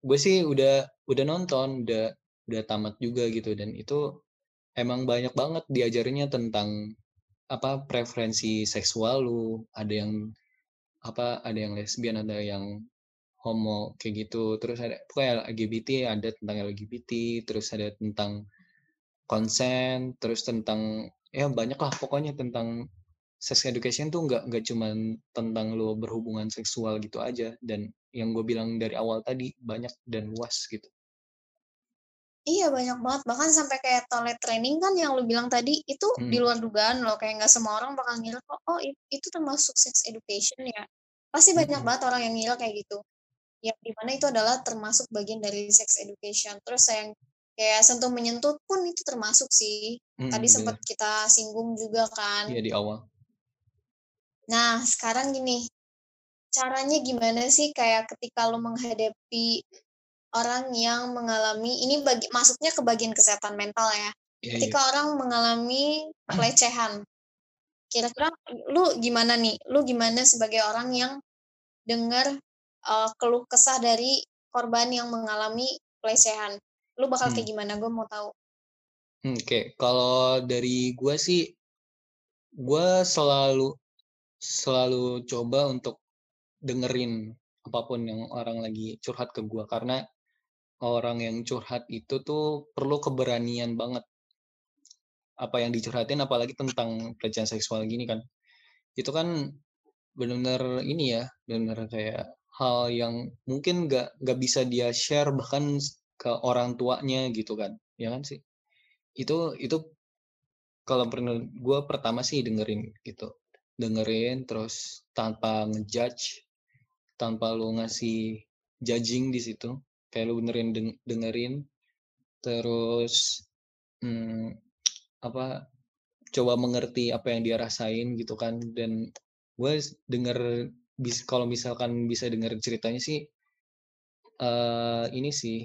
Speaker 2: Gue sih udah udah nonton udah udah tamat juga gitu dan itu emang banyak banget diajarinnya tentang apa preferensi seksual lu. Ada yang apa ada yang lesbian ada yang homo kayak gitu. Terus ada pokoknya LGBT ada tentang LGBT terus ada tentang konsen terus tentang ya banyak lah pokoknya tentang sex education tuh nggak nggak cuman tentang lo berhubungan seksual gitu aja. Dan yang gue bilang dari awal tadi banyak dan luas gitu.
Speaker 3: Iya banyak banget. Bahkan sampai kayak toilet training kan yang lu bilang tadi itu di
Speaker 2: Hmm.
Speaker 3: luar dugaan loh. Kayak nggak semua orang bakal ngira kok oh i- itu termasuk sex education ya. Pasti banyak
Speaker 2: Mm-mm.
Speaker 3: banget orang yang ngira kayak gitu. Yang di mana itu adalah termasuk bagian dari sex education. Terus yang kayak sentuh menyentuh pun itu termasuk sih.
Speaker 2: Mm,
Speaker 3: tadi sempat kita singgung juga kan.
Speaker 2: Iya di awal.
Speaker 3: Nah sekarang gini caranya gimana sih kayak ketika lu menghadapi orang yang mengalami ini bagi masuknya ke bagian kesehatan mental ya.
Speaker 2: Iya iya.
Speaker 3: Ketika orang mengalami pelecehan kira-kira lu gimana nih? Lu gimana sebagai orang yang dengar uh, keluh kesah dari korban yang mengalami pelecehan lu bakal
Speaker 2: Hmm.
Speaker 3: kayak gimana? Gue mau tahu.
Speaker 2: Hmm, Oke, kalau dari gue sih, gue selalu selalu coba untuk dengerin apa pun yang orang lagi curhat ke gue karena orang yang curhat itu tuh perlu keberanian banget. Apa yang dicurhatin apalagi tentang pelecehan seksual gini kan. Itu kan benar-benar ini ya benar-benar kayak hal yang mungkin nggak nggak bisa dia share bahkan ke orang tuanya gitu kan ya kan sih? Itu itu kalau pernah gue pertama sih dengerin gitu. Dengerin terus tanpa ngejudge tanpa lu ngasih judging di situ kayak lu benerin deng- dengerin terus hmm, apa coba mengerti apa yang dia rasain gitu kan. Dan gue denger bis kalau misalkan bisa denger ceritanya sih eh ini sih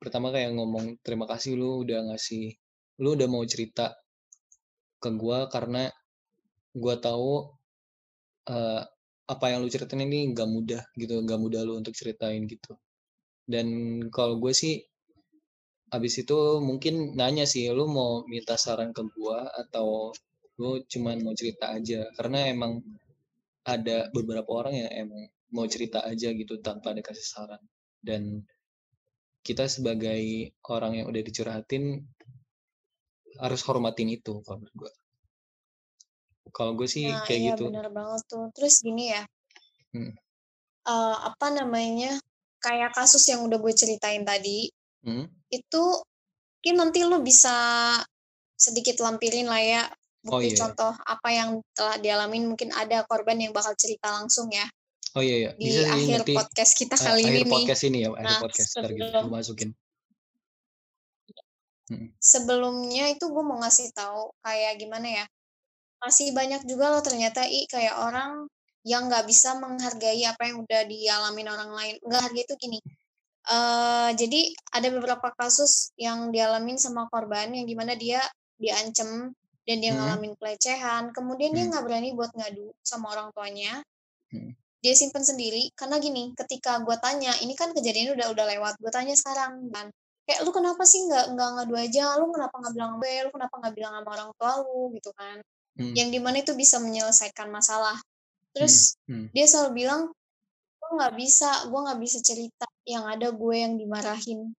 Speaker 2: pertama kayak ngomong terima kasih lu udah ngasih lu udah mau cerita ke gua karena gua tahu eh, apa yang lu ceritain ini nggak mudah gitu nggak mudah lu untuk ceritain gitu. Dan kalau gue sih abis itu mungkin nanya sih lu mau minta saran ke gua atau lu cuman mau cerita aja? Karena emang ada beberapa orang yang emang mau cerita aja gitu tanpa ada kasih saran. Dan kita sebagai orang yang udah dicurhatin harus hormatin itu kalau menurut gue kalau gue sih
Speaker 3: nah
Speaker 2: kayak
Speaker 3: iya
Speaker 2: gitu.
Speaker 3: bener banget tuh. Terus gini ya.
Speaker 2: Hmm.
Speaker 3: eh, apa namanya kayak kasus yang udah gue ceritain tadi
Speaker 2: Hmm?
Speaker 3: itu mungkin nanti lu bisa sedikit lampirin lah ya.
Speaker 2: Oh
Speaker 3: bukti
Speaker 2: iya.
Speaker 3: contoh apa yang telah dialamin mungkin ada korban yang bakal cerita langsung ya
Speaker 2: oh iya iya
Speaker 3: di
Speaker 2: bisa sih
Speaker 3: akhir
Speaker 2: nanti
Speaker 3: podcast kita
Speaker 2: eh,
Speaker 3: kali
Speaker 2: akhir
Speaker 3: ini nih.
Speaker 2: podcast ini ya akhir
Speaker 3: Nah,
Speaker 2: podcast ntar gitu
Speaker 3: sebelum
Speaker 2: gue masukin Hmm.
Speaker 3: sebelumnya itu gue mau ngasih tahu kayak gimana ya masih banyak juga loh ternyata i kayak orang yang nggak bisa menghargai apa yang udah dialamin orang lain nggak hargai itu gini eh jadi ada beberapa kasus yang dialamin sama korban yang di mana dia diancem dan dia
Speaker 2: Hmm.
Speaker 3: ngalamin pelecehan kemudian dia
Speaker 2: Hmm.
Speaker 3: nggak berani buat ngadu sama orang tuanya
Speaker 2: Hmm.
Speaker 3: Dia simpen sendiri. Karena gini ketika gue tanya ini kan kejadian udah udah lewat gue tanya sekarang kan. Kayak lu kenapa sih nggak nggak ngadu aja? Lu kenapa nggak bilang gue? Lu kenapa nggak bilang sama orang tua lu? Gitu kan.
Speaker 2: Hmm.
Speaker 3: yang di mana itu bisa menyelesaikan masalah. Terus
Speaker 2: Hmm.
Speaker 3: dia selalu bilang gue nggak bisa gue nggak bisa cerita yang ada gue yang dimarahin.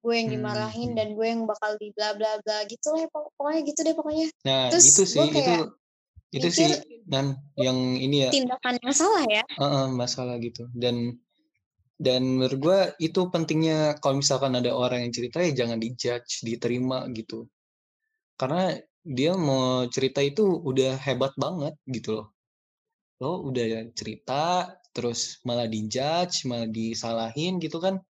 Speaker 3: Gue yang
Speaker 2: Hmm,
Speaker 3: dimarahin
Speaker 2: hmm.
Speaker 3: dan gue yang bakal di bla bla bla gitu lah pok- pokoknya gitu deh pokoknya.
Speaker 2: Nah,
Speaker 3: Terus
Speaker 2: itu
Speaker 3: gua
Speaker 2: sih, itu
Speaker 3: kayak
Speaker 2: itu
Speaker 3: mikir-
Speaker 2: sih dan yang ini ya.
Speaker 3: tindakan yang salah ya.
Speaker 2: Heeh, masalah gitu. Dan dan menurut gue itu pentingnya kalau misalkan ada orang yang cerita ya jangan dijudge diterima gitu. Karena dia mau cerita itu udah hebat banget gitu loh. Lo udah cerita terus malah dijudge malah disalahin gitu kan.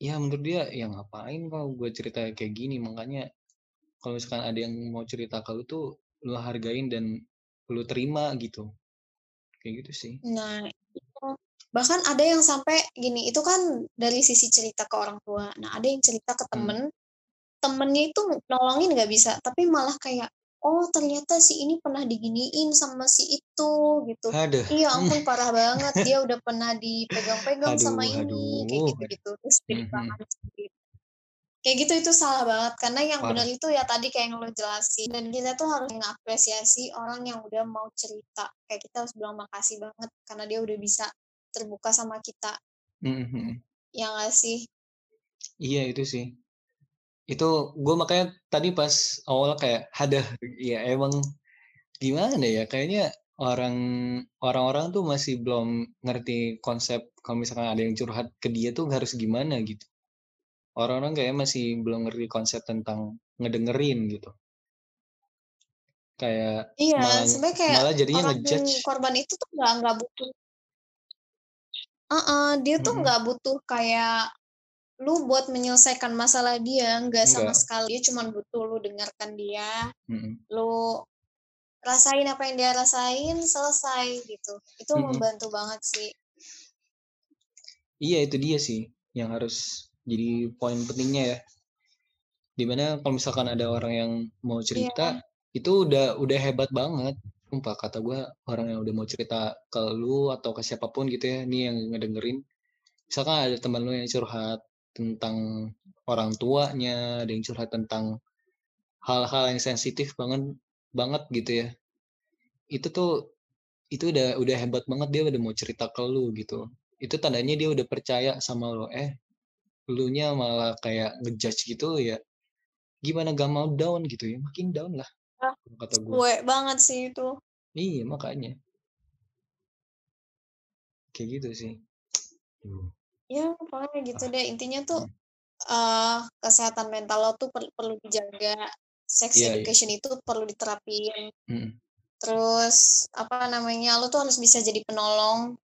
Speaker 2: Ya menurut dia ya ngapain kalau gue cerita kayak gini? Makanya kalau misalkan ada yang mau cerita ke lu tuh lu hargain dan lu terima gitu kayak gitu sih
Speaker 3: Nah, itu. bahkan ada yang sampai gini, itu kan dari sisi cerita ke orang tua. Nah, ada yang cerita ke
Speaker 2: Hmm.
Speaker 3: temen, temennya itu nolongin nggak bisa, tapi malah kayak, oh ternyata si ini pernah diginiin sama si itu gitu.
Speaker 2: ada
Speaker 3: Iya ampun parah banget, dia udah pernah dipegang-pegang sama
Speaker 2: Aduh,
Speaker 3: ini, kayak
Speaker 2: aduh.
Speaker 3: gitu-gitu. Terus sendiri. Kayak gitu itu salah banget, karena yang benar itu ya tadi kayak yang lo jelasin. Dan kita tuh harus mengapresiasi orang yang udah mau cerita. Kayak kita harus bilang makasih banget, karena dia udah bisa terbuka sama kita.
Speaker 2: Mhm.
Speaker 3: Ya nggak sih?
Speaker 2: Iya itu sih. Itu gue makanya tadi pas awal kayak ada ya emang gimana ya kayaknya orang orang-orang tuh masih belum ngerti konsep kalau misalkan ada yang curhat ke dia tuh harus gimana gitu. Orang-orang kayak masih belum ngerti konsep tentang ngedengerin gitu. Kayak
Speaker 3: Iya,
Speaker 2: malah
Speaker 3: kayak
Speaker 2: malah jadinya
Speaker 3: orang
Speaker 2: ngejudge.
Speaker 3: korban itu tuh nggak nggak butuh. Heeh, dia tuh nggak butuh kayak lu buat menyelesaikan masalah dia, nggak sama sekali. Dia cuma butuh lu dengarkan dia,
Speaker 2: Mhm.
Speaker 3: lu rasain apa yang dia rasain, selesai gitu. Itu
Speaker 2: Mhm.
Speaker 3: membantu banget sih.
Speaker 2: Iya itu dia sih yang harus jadi poin pentingnya ya. Di mana kalau misalkan ada orang yang mau cerita itu udah udah hebat banget. Sumpah kata gue orang yang udah mau cerita ke lu atau ke siapa pun gitu ya, nih yang ngedengerin. Misalkan ada teman lu yang curhat tentang orang tuanya, ada yang curhat tentang hal-hal yang sensitif banget banget gitu ya. Itu tuh itu udah udah hebat banget dia udah mau cerita ke lu gitu. Itu tandanya dia udah percaya sama lo. Eh, lunya malah kayak ngejudge gitu ya. Gimana gak mau down gitu ya? Makin down lah.
Speaker 3: Ah,
Speaker 2: Kata gue.
Speaker 3: Gue banget sih itu.
Speaker 2: Iya makanya. Kayak gitu sih. Duh.
Speaker 3: Ya, pokoknya gitu
Speaker 2: Ah.
Speaker 3: deh. Intinya tuh
Speaker 2: Hmm.
Speaker 3: eh kesehatan mental lo tuh per- perlu dijaga. Sex
Speaker 2: Iya, iya.
Speaker 3: education itu perlu diterapin.
Speaker 2: Mm-mm.
Speaker 3: Terus apa namanya? Lo tuh harus bisa jadi penolong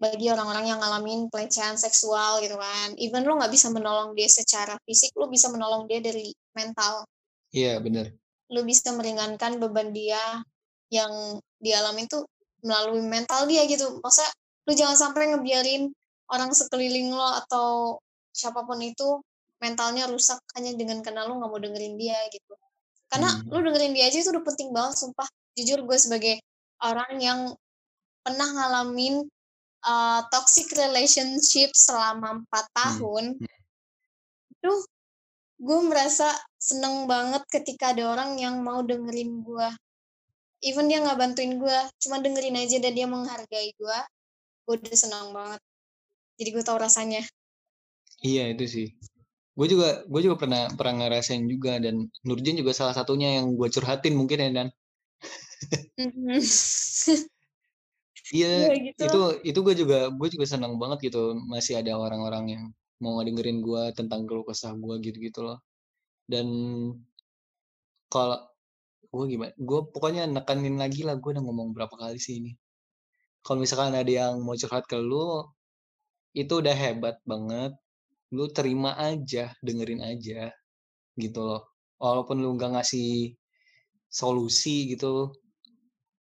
Speaker 3: bagi orang-orang yang ngalamin pelecehan seksual gitu kan. Even lo nggak bisa menolong dia secara fisik, lo bisa menolong dia dari mental.
Speaker 2: Iya bener.
Speaker 3: Lo bisa meringankan beban dia yang dialami tuh melalui mental dia gitu. Masa lo jangan sampai ngebiarin orang sekeliling lo atau siapa pun itu mentalnya rusak hanya dengan karena lo nggak mau dengerin dia gitu. Karena
Speaker 2: Hmm.
Speaker 3: lo dengerin dia aja itu udah penting banget sumpah. Jujur gue sebagai orang yang pernah ngalamin uh, toxic relationship selama empat
Speaker 2: Hmm.
Speaker 3: tahun, itu gue merasa seneng banget ketika ada orang yang mau dengerin gue. Even dia nggak bantuin gue, cuma dengerin aja dan dia menghargai gue, gue udah senang banget. Jadi gue tahu rasanya.
Speaker 2: Iya itu sih. Gue juga gue juga pernah pernah ngerasain juga dan Nurjan juga salah satunya yang gue curhatin mungkin ya dan
Speaker 3: Mhm.
Speaker 2: iya
Speaker 3: Iya gitu.
Speaker 2: itu itu gue juga gue juga senang banget gitu masih ada orang-orang yang mau ngedengerin gue tentang keluh kesah gue gitu-gitu loh. Dan kalau gue gimana? Gue pokoknya nekanin lagi lah gue udah ngomong berapa kali sih ini. Kalau misalkan ada yang mau curhat ke lu itu udah hebat banget. Lu terima aja, dengerin aja gitu loh. Walaupun lu nggak ngasih solusi gitu,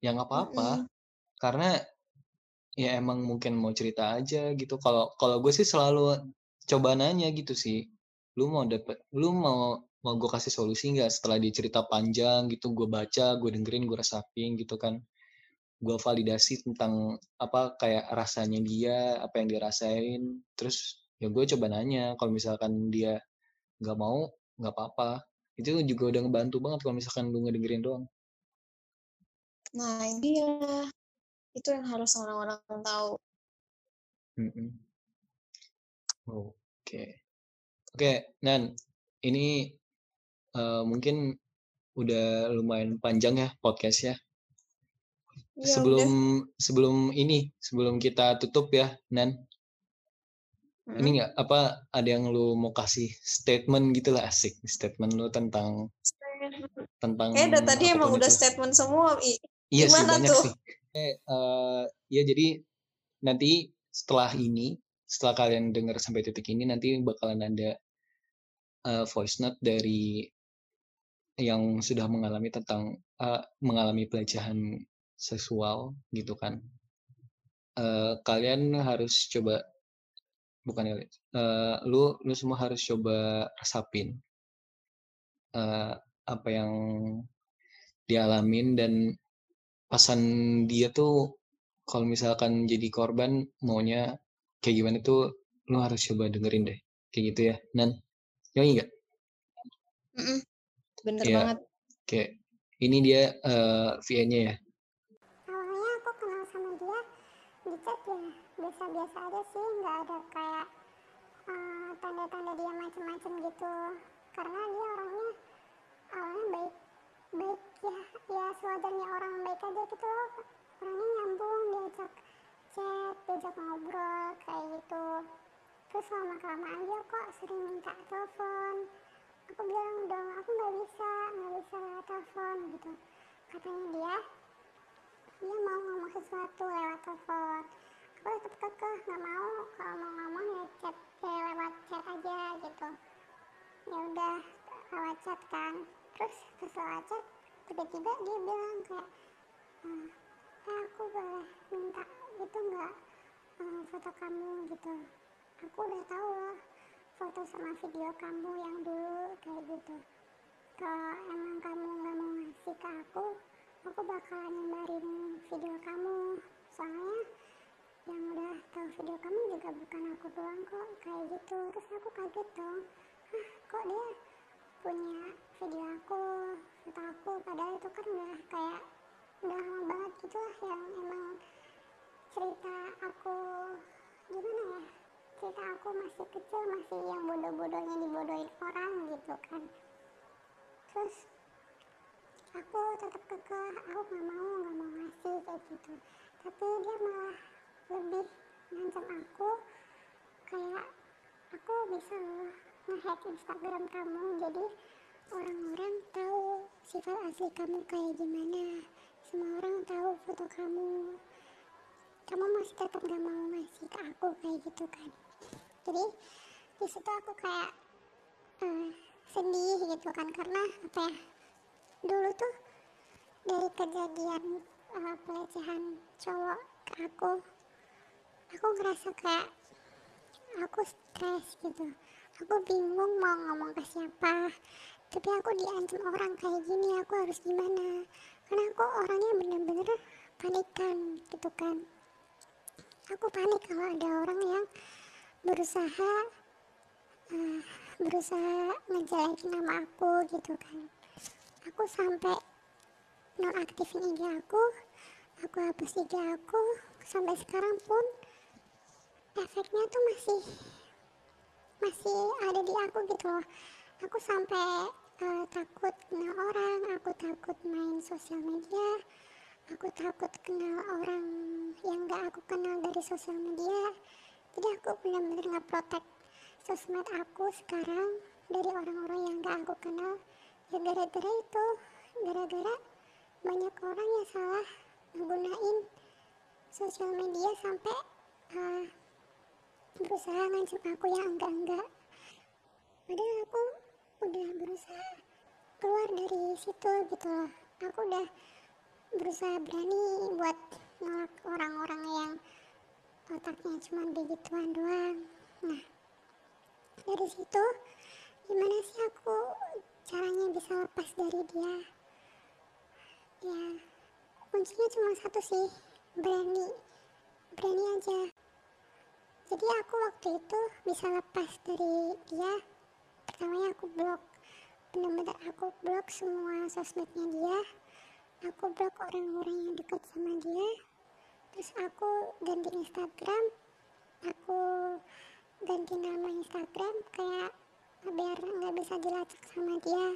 Speaker 2: ya nggak apa-apa.
Speaker 3: Mm-mm.
Speaker 2: Karena ya emang mungkin mau cerita aja gitu. Kalau kalau gue sih selalu coba nanya gitu sih. Lu mau dapet, lu mau mau gue kasih solusi nggak setelah dia cerita panjang gitu gue baca gue dengerin gue resapin gitu kan gue validasi tentang apa kayak rasanya dia apa yang dia rasain terus ya gue coba nanya kalau misalkan dia nggak mau nggak apa-apa itu juga udah ngebantu banget kalau misalkan lu ngedengerin doang
Speaker 3: Nah, ini dia. Itu yang harus orang-orang tahu.
Speaker 2: Oke oke Nan ini eh, mungkin udah lumayan panjang ya podcastnya
Speaker 3: Ya
Speaker 2: sebelum
Speaker 3: udah.
Speaker 2: sebelum ini sebelum kita tutup ya Nan
Speaker 3: Mm.
Speaker 2: ini nggak apa ada yang lu mau kasih statement gitu lah asik statement lu tentang tentang
Speaker 3: dari tadi emang
Speaker 2: apa pun
Speaker 3: udah
Speaker 2: itu.
Speaker 3: statement semua. I.
Speaker 2: iya sih
Speaker 3: gimana
Speaker 2: banyak
Speaker 3: tuh?
Speaker 2: sih eh, ya jadi nanti setelah ini setelah kalian dengar sampai titik ini nanti bakalan ada eh, voice note dari yang sudah mengalami tentang eh, mengalami pelecehan seksual gitu kan. Eh, kalian harus coba bukan eh, lu lu semua harus coba resapin eh, apa yang dialamin dan pasan dia tuh kalau misalkan jadi korban maunya kayak gimana tuh lu harus coba dengerin deh kayak gitu ya nan ya enggak
Speaker 3: Mm-mm. Bener
Speaker 2: Iya.
Speaker 3: banget.
Speaker 2: kayak ini dia eh, VN-nya ya
Speaker 4: awalnya aku kenal sama dia di chat ya biasa-biasa aja sih nggak ada kayak eh, tanda-tanda dia macem-macem gitu karena dia orangnya awalnya baik baik ya. Ya sewajarnya orang baik aja gitu. Orangnya nyambung diajak chat diajak ngobrol kayak gitu. Terus lama kelamaan dia kok sering minta telepon. Aku bilang dong aku nggak bisa nggak bisa telepon gitu. Katanya dia dia mau ngomong sesuatu lewat telepon. Aku tetap kekeh nggak mau kalau mau ngomong ya chat ya lewat chat aja gitu. Ya udah lewat chat kan terus lewat chat tiba-tiba dia bilang kayak "Eh, eh, aku boleh minta itu nggak eh, foto kamu gitu? Aku udah tahu loh foto sama video kamu yang dulu kayak gitu. Kalau emang kamu nggak mau ngasih ke aku aku bakalan nyebarin video kamu. Soalnya yang udah tahu video kamu juga bukan aku doang kok kayak gitu. Terus aku kaget dong hah kok dia punya video aku foto aku padahal itu kan udah kayak udah lama banget gitu lah yang emang cerita aku gimana ya cerita aku masih kecil masih yang bodoh-bodohnya dibodohin orang gitu kan. Terus aku tetap kekeh aku nggak mau nggak mau ngasih kayak gitu. Tapi dia malah lebih ngancam aku kayak aku bisa ngehack Instagram kamu jadi orang-orang tahu sifat asli kamu kayak gimana. Semua orang tahu foto kamu. Kamu masih tetap gak mau ngasih ke aku kayak gitu kan. Jadi di situ aku kayak eh, sedih gitu kan. Karena apa ya? Dulu tuh dari kejadian eh, pelecehan cowok ke aku aku ngerasa kayak aku stres gitu. Aku bingung mau ngomong ke siapa tapi aku diancam orang kayak gini aku harus gimana? Karena aku orangnya bener-bener panikan gitu kan. Aku panik kalau ada orang yang berusaha eh, berusaha ngejelekin nama aku gitu kan. Aku sampai nonaktifin IG aku aku hapus IG aku sampai sekarang pun efeknya tuh masih masih ada di aku gitu loh aku sampai eh, takut kenal orang aku takut main sosial media aku takut kenal orang yang gak aku kenal dari sosial media. Jadi aku benar-benar nggak protek sosmed aku sekarang dari orang-orang yang gak aku kenal. Ya gara-gara itu gara-gara banyak orang yang salah menggunain sosial media sampai eh, berusaha ngancam aku yang enggak-enggak. Padahal aku udah berusaha keluar dari situ gitu loh. Aku udah berusaha berani buat nolak orang-orang yang otaknya cuma begituan doang. Nah dari situ gimana sih aku caranya bisa lepas dari dia? Ya kuncinya cuma satu sih berani berani aja. Jadi aku waktu itu bisa lepas dari dia pertamanya aku blok. Bener-bener aku blok semua sosmednya dia. Aku blok orang-orang yang dekat sama dia. Terus aku ganti Instagram. Aku ganti nama Instagram kayak biar nggak bisa dilacak sama dia.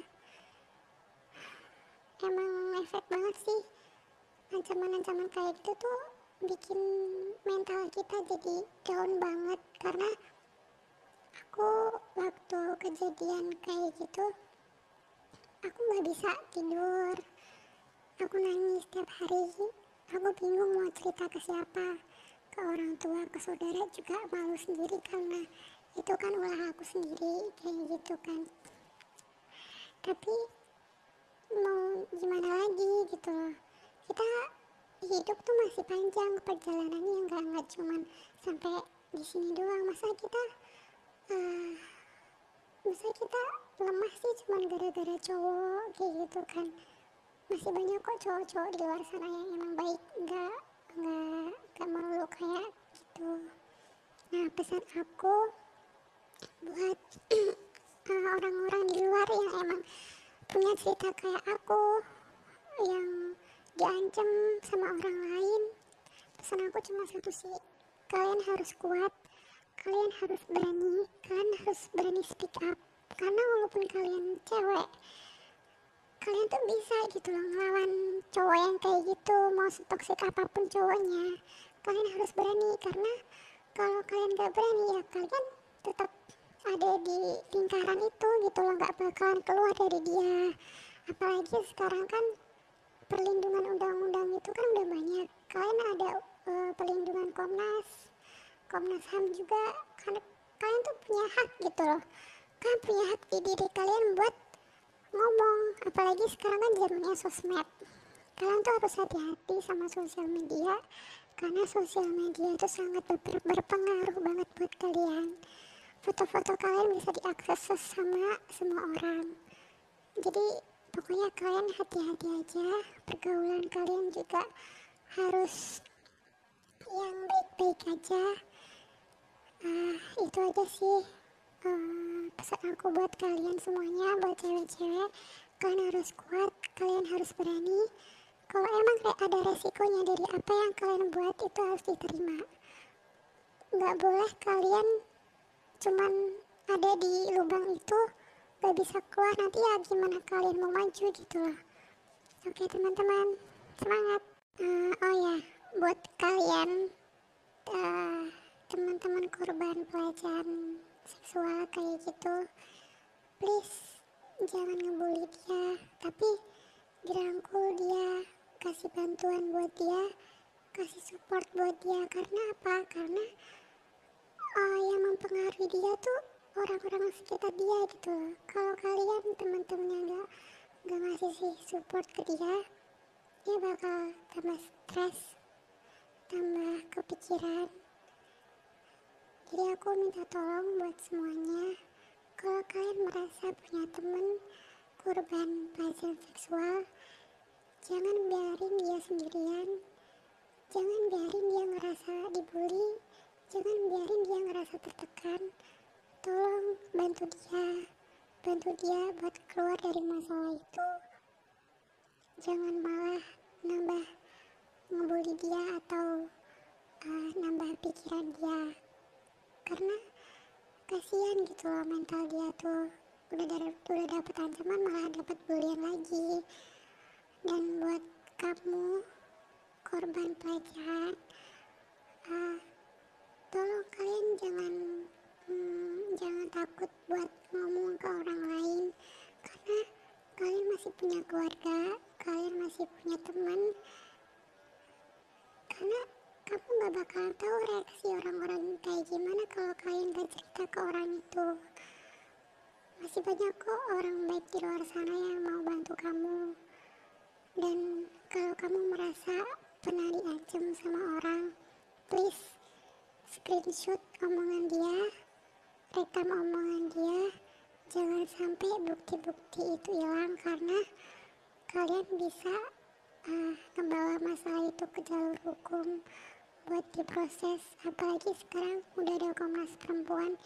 Speaker 4: Emang efek banget sih. Ancaman-ancaman kayak gitu tuh bikin mental kita jadi down banget karena aku waktu kejadian kayak gitu aku nggak bisa tidur. Aku nangis setiap hari. Aku bingung mau cerita ke siapa. Ke orang tua ke saudara juga malu sendiri karena itu kan ulah aku sendiri kayak gitu kan. Tapi mau gimana lagi gitu kita hidup tuh masih panjang perjalanannya nggak nggak cuman sampai di sini doang. Masa kita uh, masa kita lemah sih cuman gara-gara cowok kayak gitu kan. Masih banyak kok cowok-cowok di luar sana yang emang baik. Nggak nggak nggak malu kayak gitu. Nah pesan aku buat orang-orang di luar yang emang punya cerita kayak aku yang diancam sama orang lain. Pesan aku cuma satu sih kalian harus kuat kalian harus berani kalian harus berani speak up. Karena walaupun kalian cewek kalian tuh bisa gitu loh ngelawan cowok yang kayak gitu mau setoksik apa pun cowoknya. Kalian harus berani karena kalau kalian gak berani ya kalian tetap ada di lingkaran itu gitu loh nggak bakalan keluar dari dia. Apalagi sekarang kan perlindungan undang-undang itu kan udah banyak. Kalian ada uh, perlindungan Komnas Komnas HAM juga kan kalian tuh punya hak gitu loh. Kan punya hak di diri kalian buat ngomong apalagi sekarang kan zamannya sosmed. Kalian tuh harus hati-hati sama sosial media karena sosial media itu sangat ber berpengaruh banget buat kalian. Foto-foto kalian bisa diakses sama semua orang. Jadi pokoknya kalian hati-hati aja. Pergaulan kalian juga harus yang baik-baik aja uh, itu aja sih. Uh, pesan aku buat kalian semuanya buat cewek-cewek kalian harus kuat kalian harus berani. Kalau emang kayak ada resikonya dari apa yang kalian buat itu harus diterima. Nggak boleh kalian cuman ada di lubang itu gak bisa keluar nanti ya gimana kalian mau maju gitu loh. Oke teman-teman semangat. Uh, oh ya buat kalian uh, teman-teman korban pelecehan seksual kayak gitu please jangan ngebully dia. Tapi dirangkul dia kasih bantuan buat dia kasih support buat dia. Karena apa? Karena uh, yang mempengaruhi dia tuh orang-orang sekitar dia gitu. Kalau kalian teman-temannya nggak nggak ngasih sih support ke dia dia bakal tambah stres tambah kepikiran jadi aku minta tolong buat semuanya. Kalau kalian merasa punya temen korban pelecehan seksual jangan biarin dia sendirian. Jangan biarin dia ngerasa dibully. Jangan biarin dia ngerasa tertekan. Tolong bantu dia. Bantu dia buat keluar dari masalah itu. Jangan malah nambah ngebully dia atau uh, nambah pikiran dia karena kasihan gitu loh mental dia tuh. Udah dari udah dapet ancaman malah dapet bulian lagi. Dan buat kamu korban pelecehan uh, tolong kalian jangan hmm, jangan takut buat ngomong ke orang lain. Karena kalian masih punya keluarga kalian masih punya teman. Karena kamu gak bakal tahu reaksi orang-orang kayak gimana kalau kalian gak cerita ke orang itu. Masih banyak kok orang baik di luar sana yang mau bantu kamu. Dan kalau kamu merasa pernah diancam sama orang please screenshot omongan dia rekam omongan dia. Jangan sampai bukti-bukti itu hilang karena kalian bisa uh, membawa masalah itu ke jalur hukum buat diproses. Apalagi sekarang udah ada komnas perempuan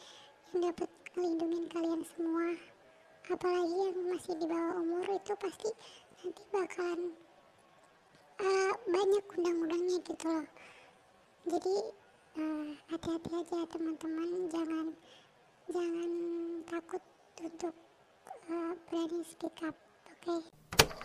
Speaker 4: yang dapat ngelindungin kalian semua. Apalagi yang masih di bawah umur itu pasti nanti bakalan uh, banyak undang-undangnya gitu loh. Jadi uh, hati-hati aja teman-teman. Jangan jangan takut untuk uh, berani speak up oke? okay?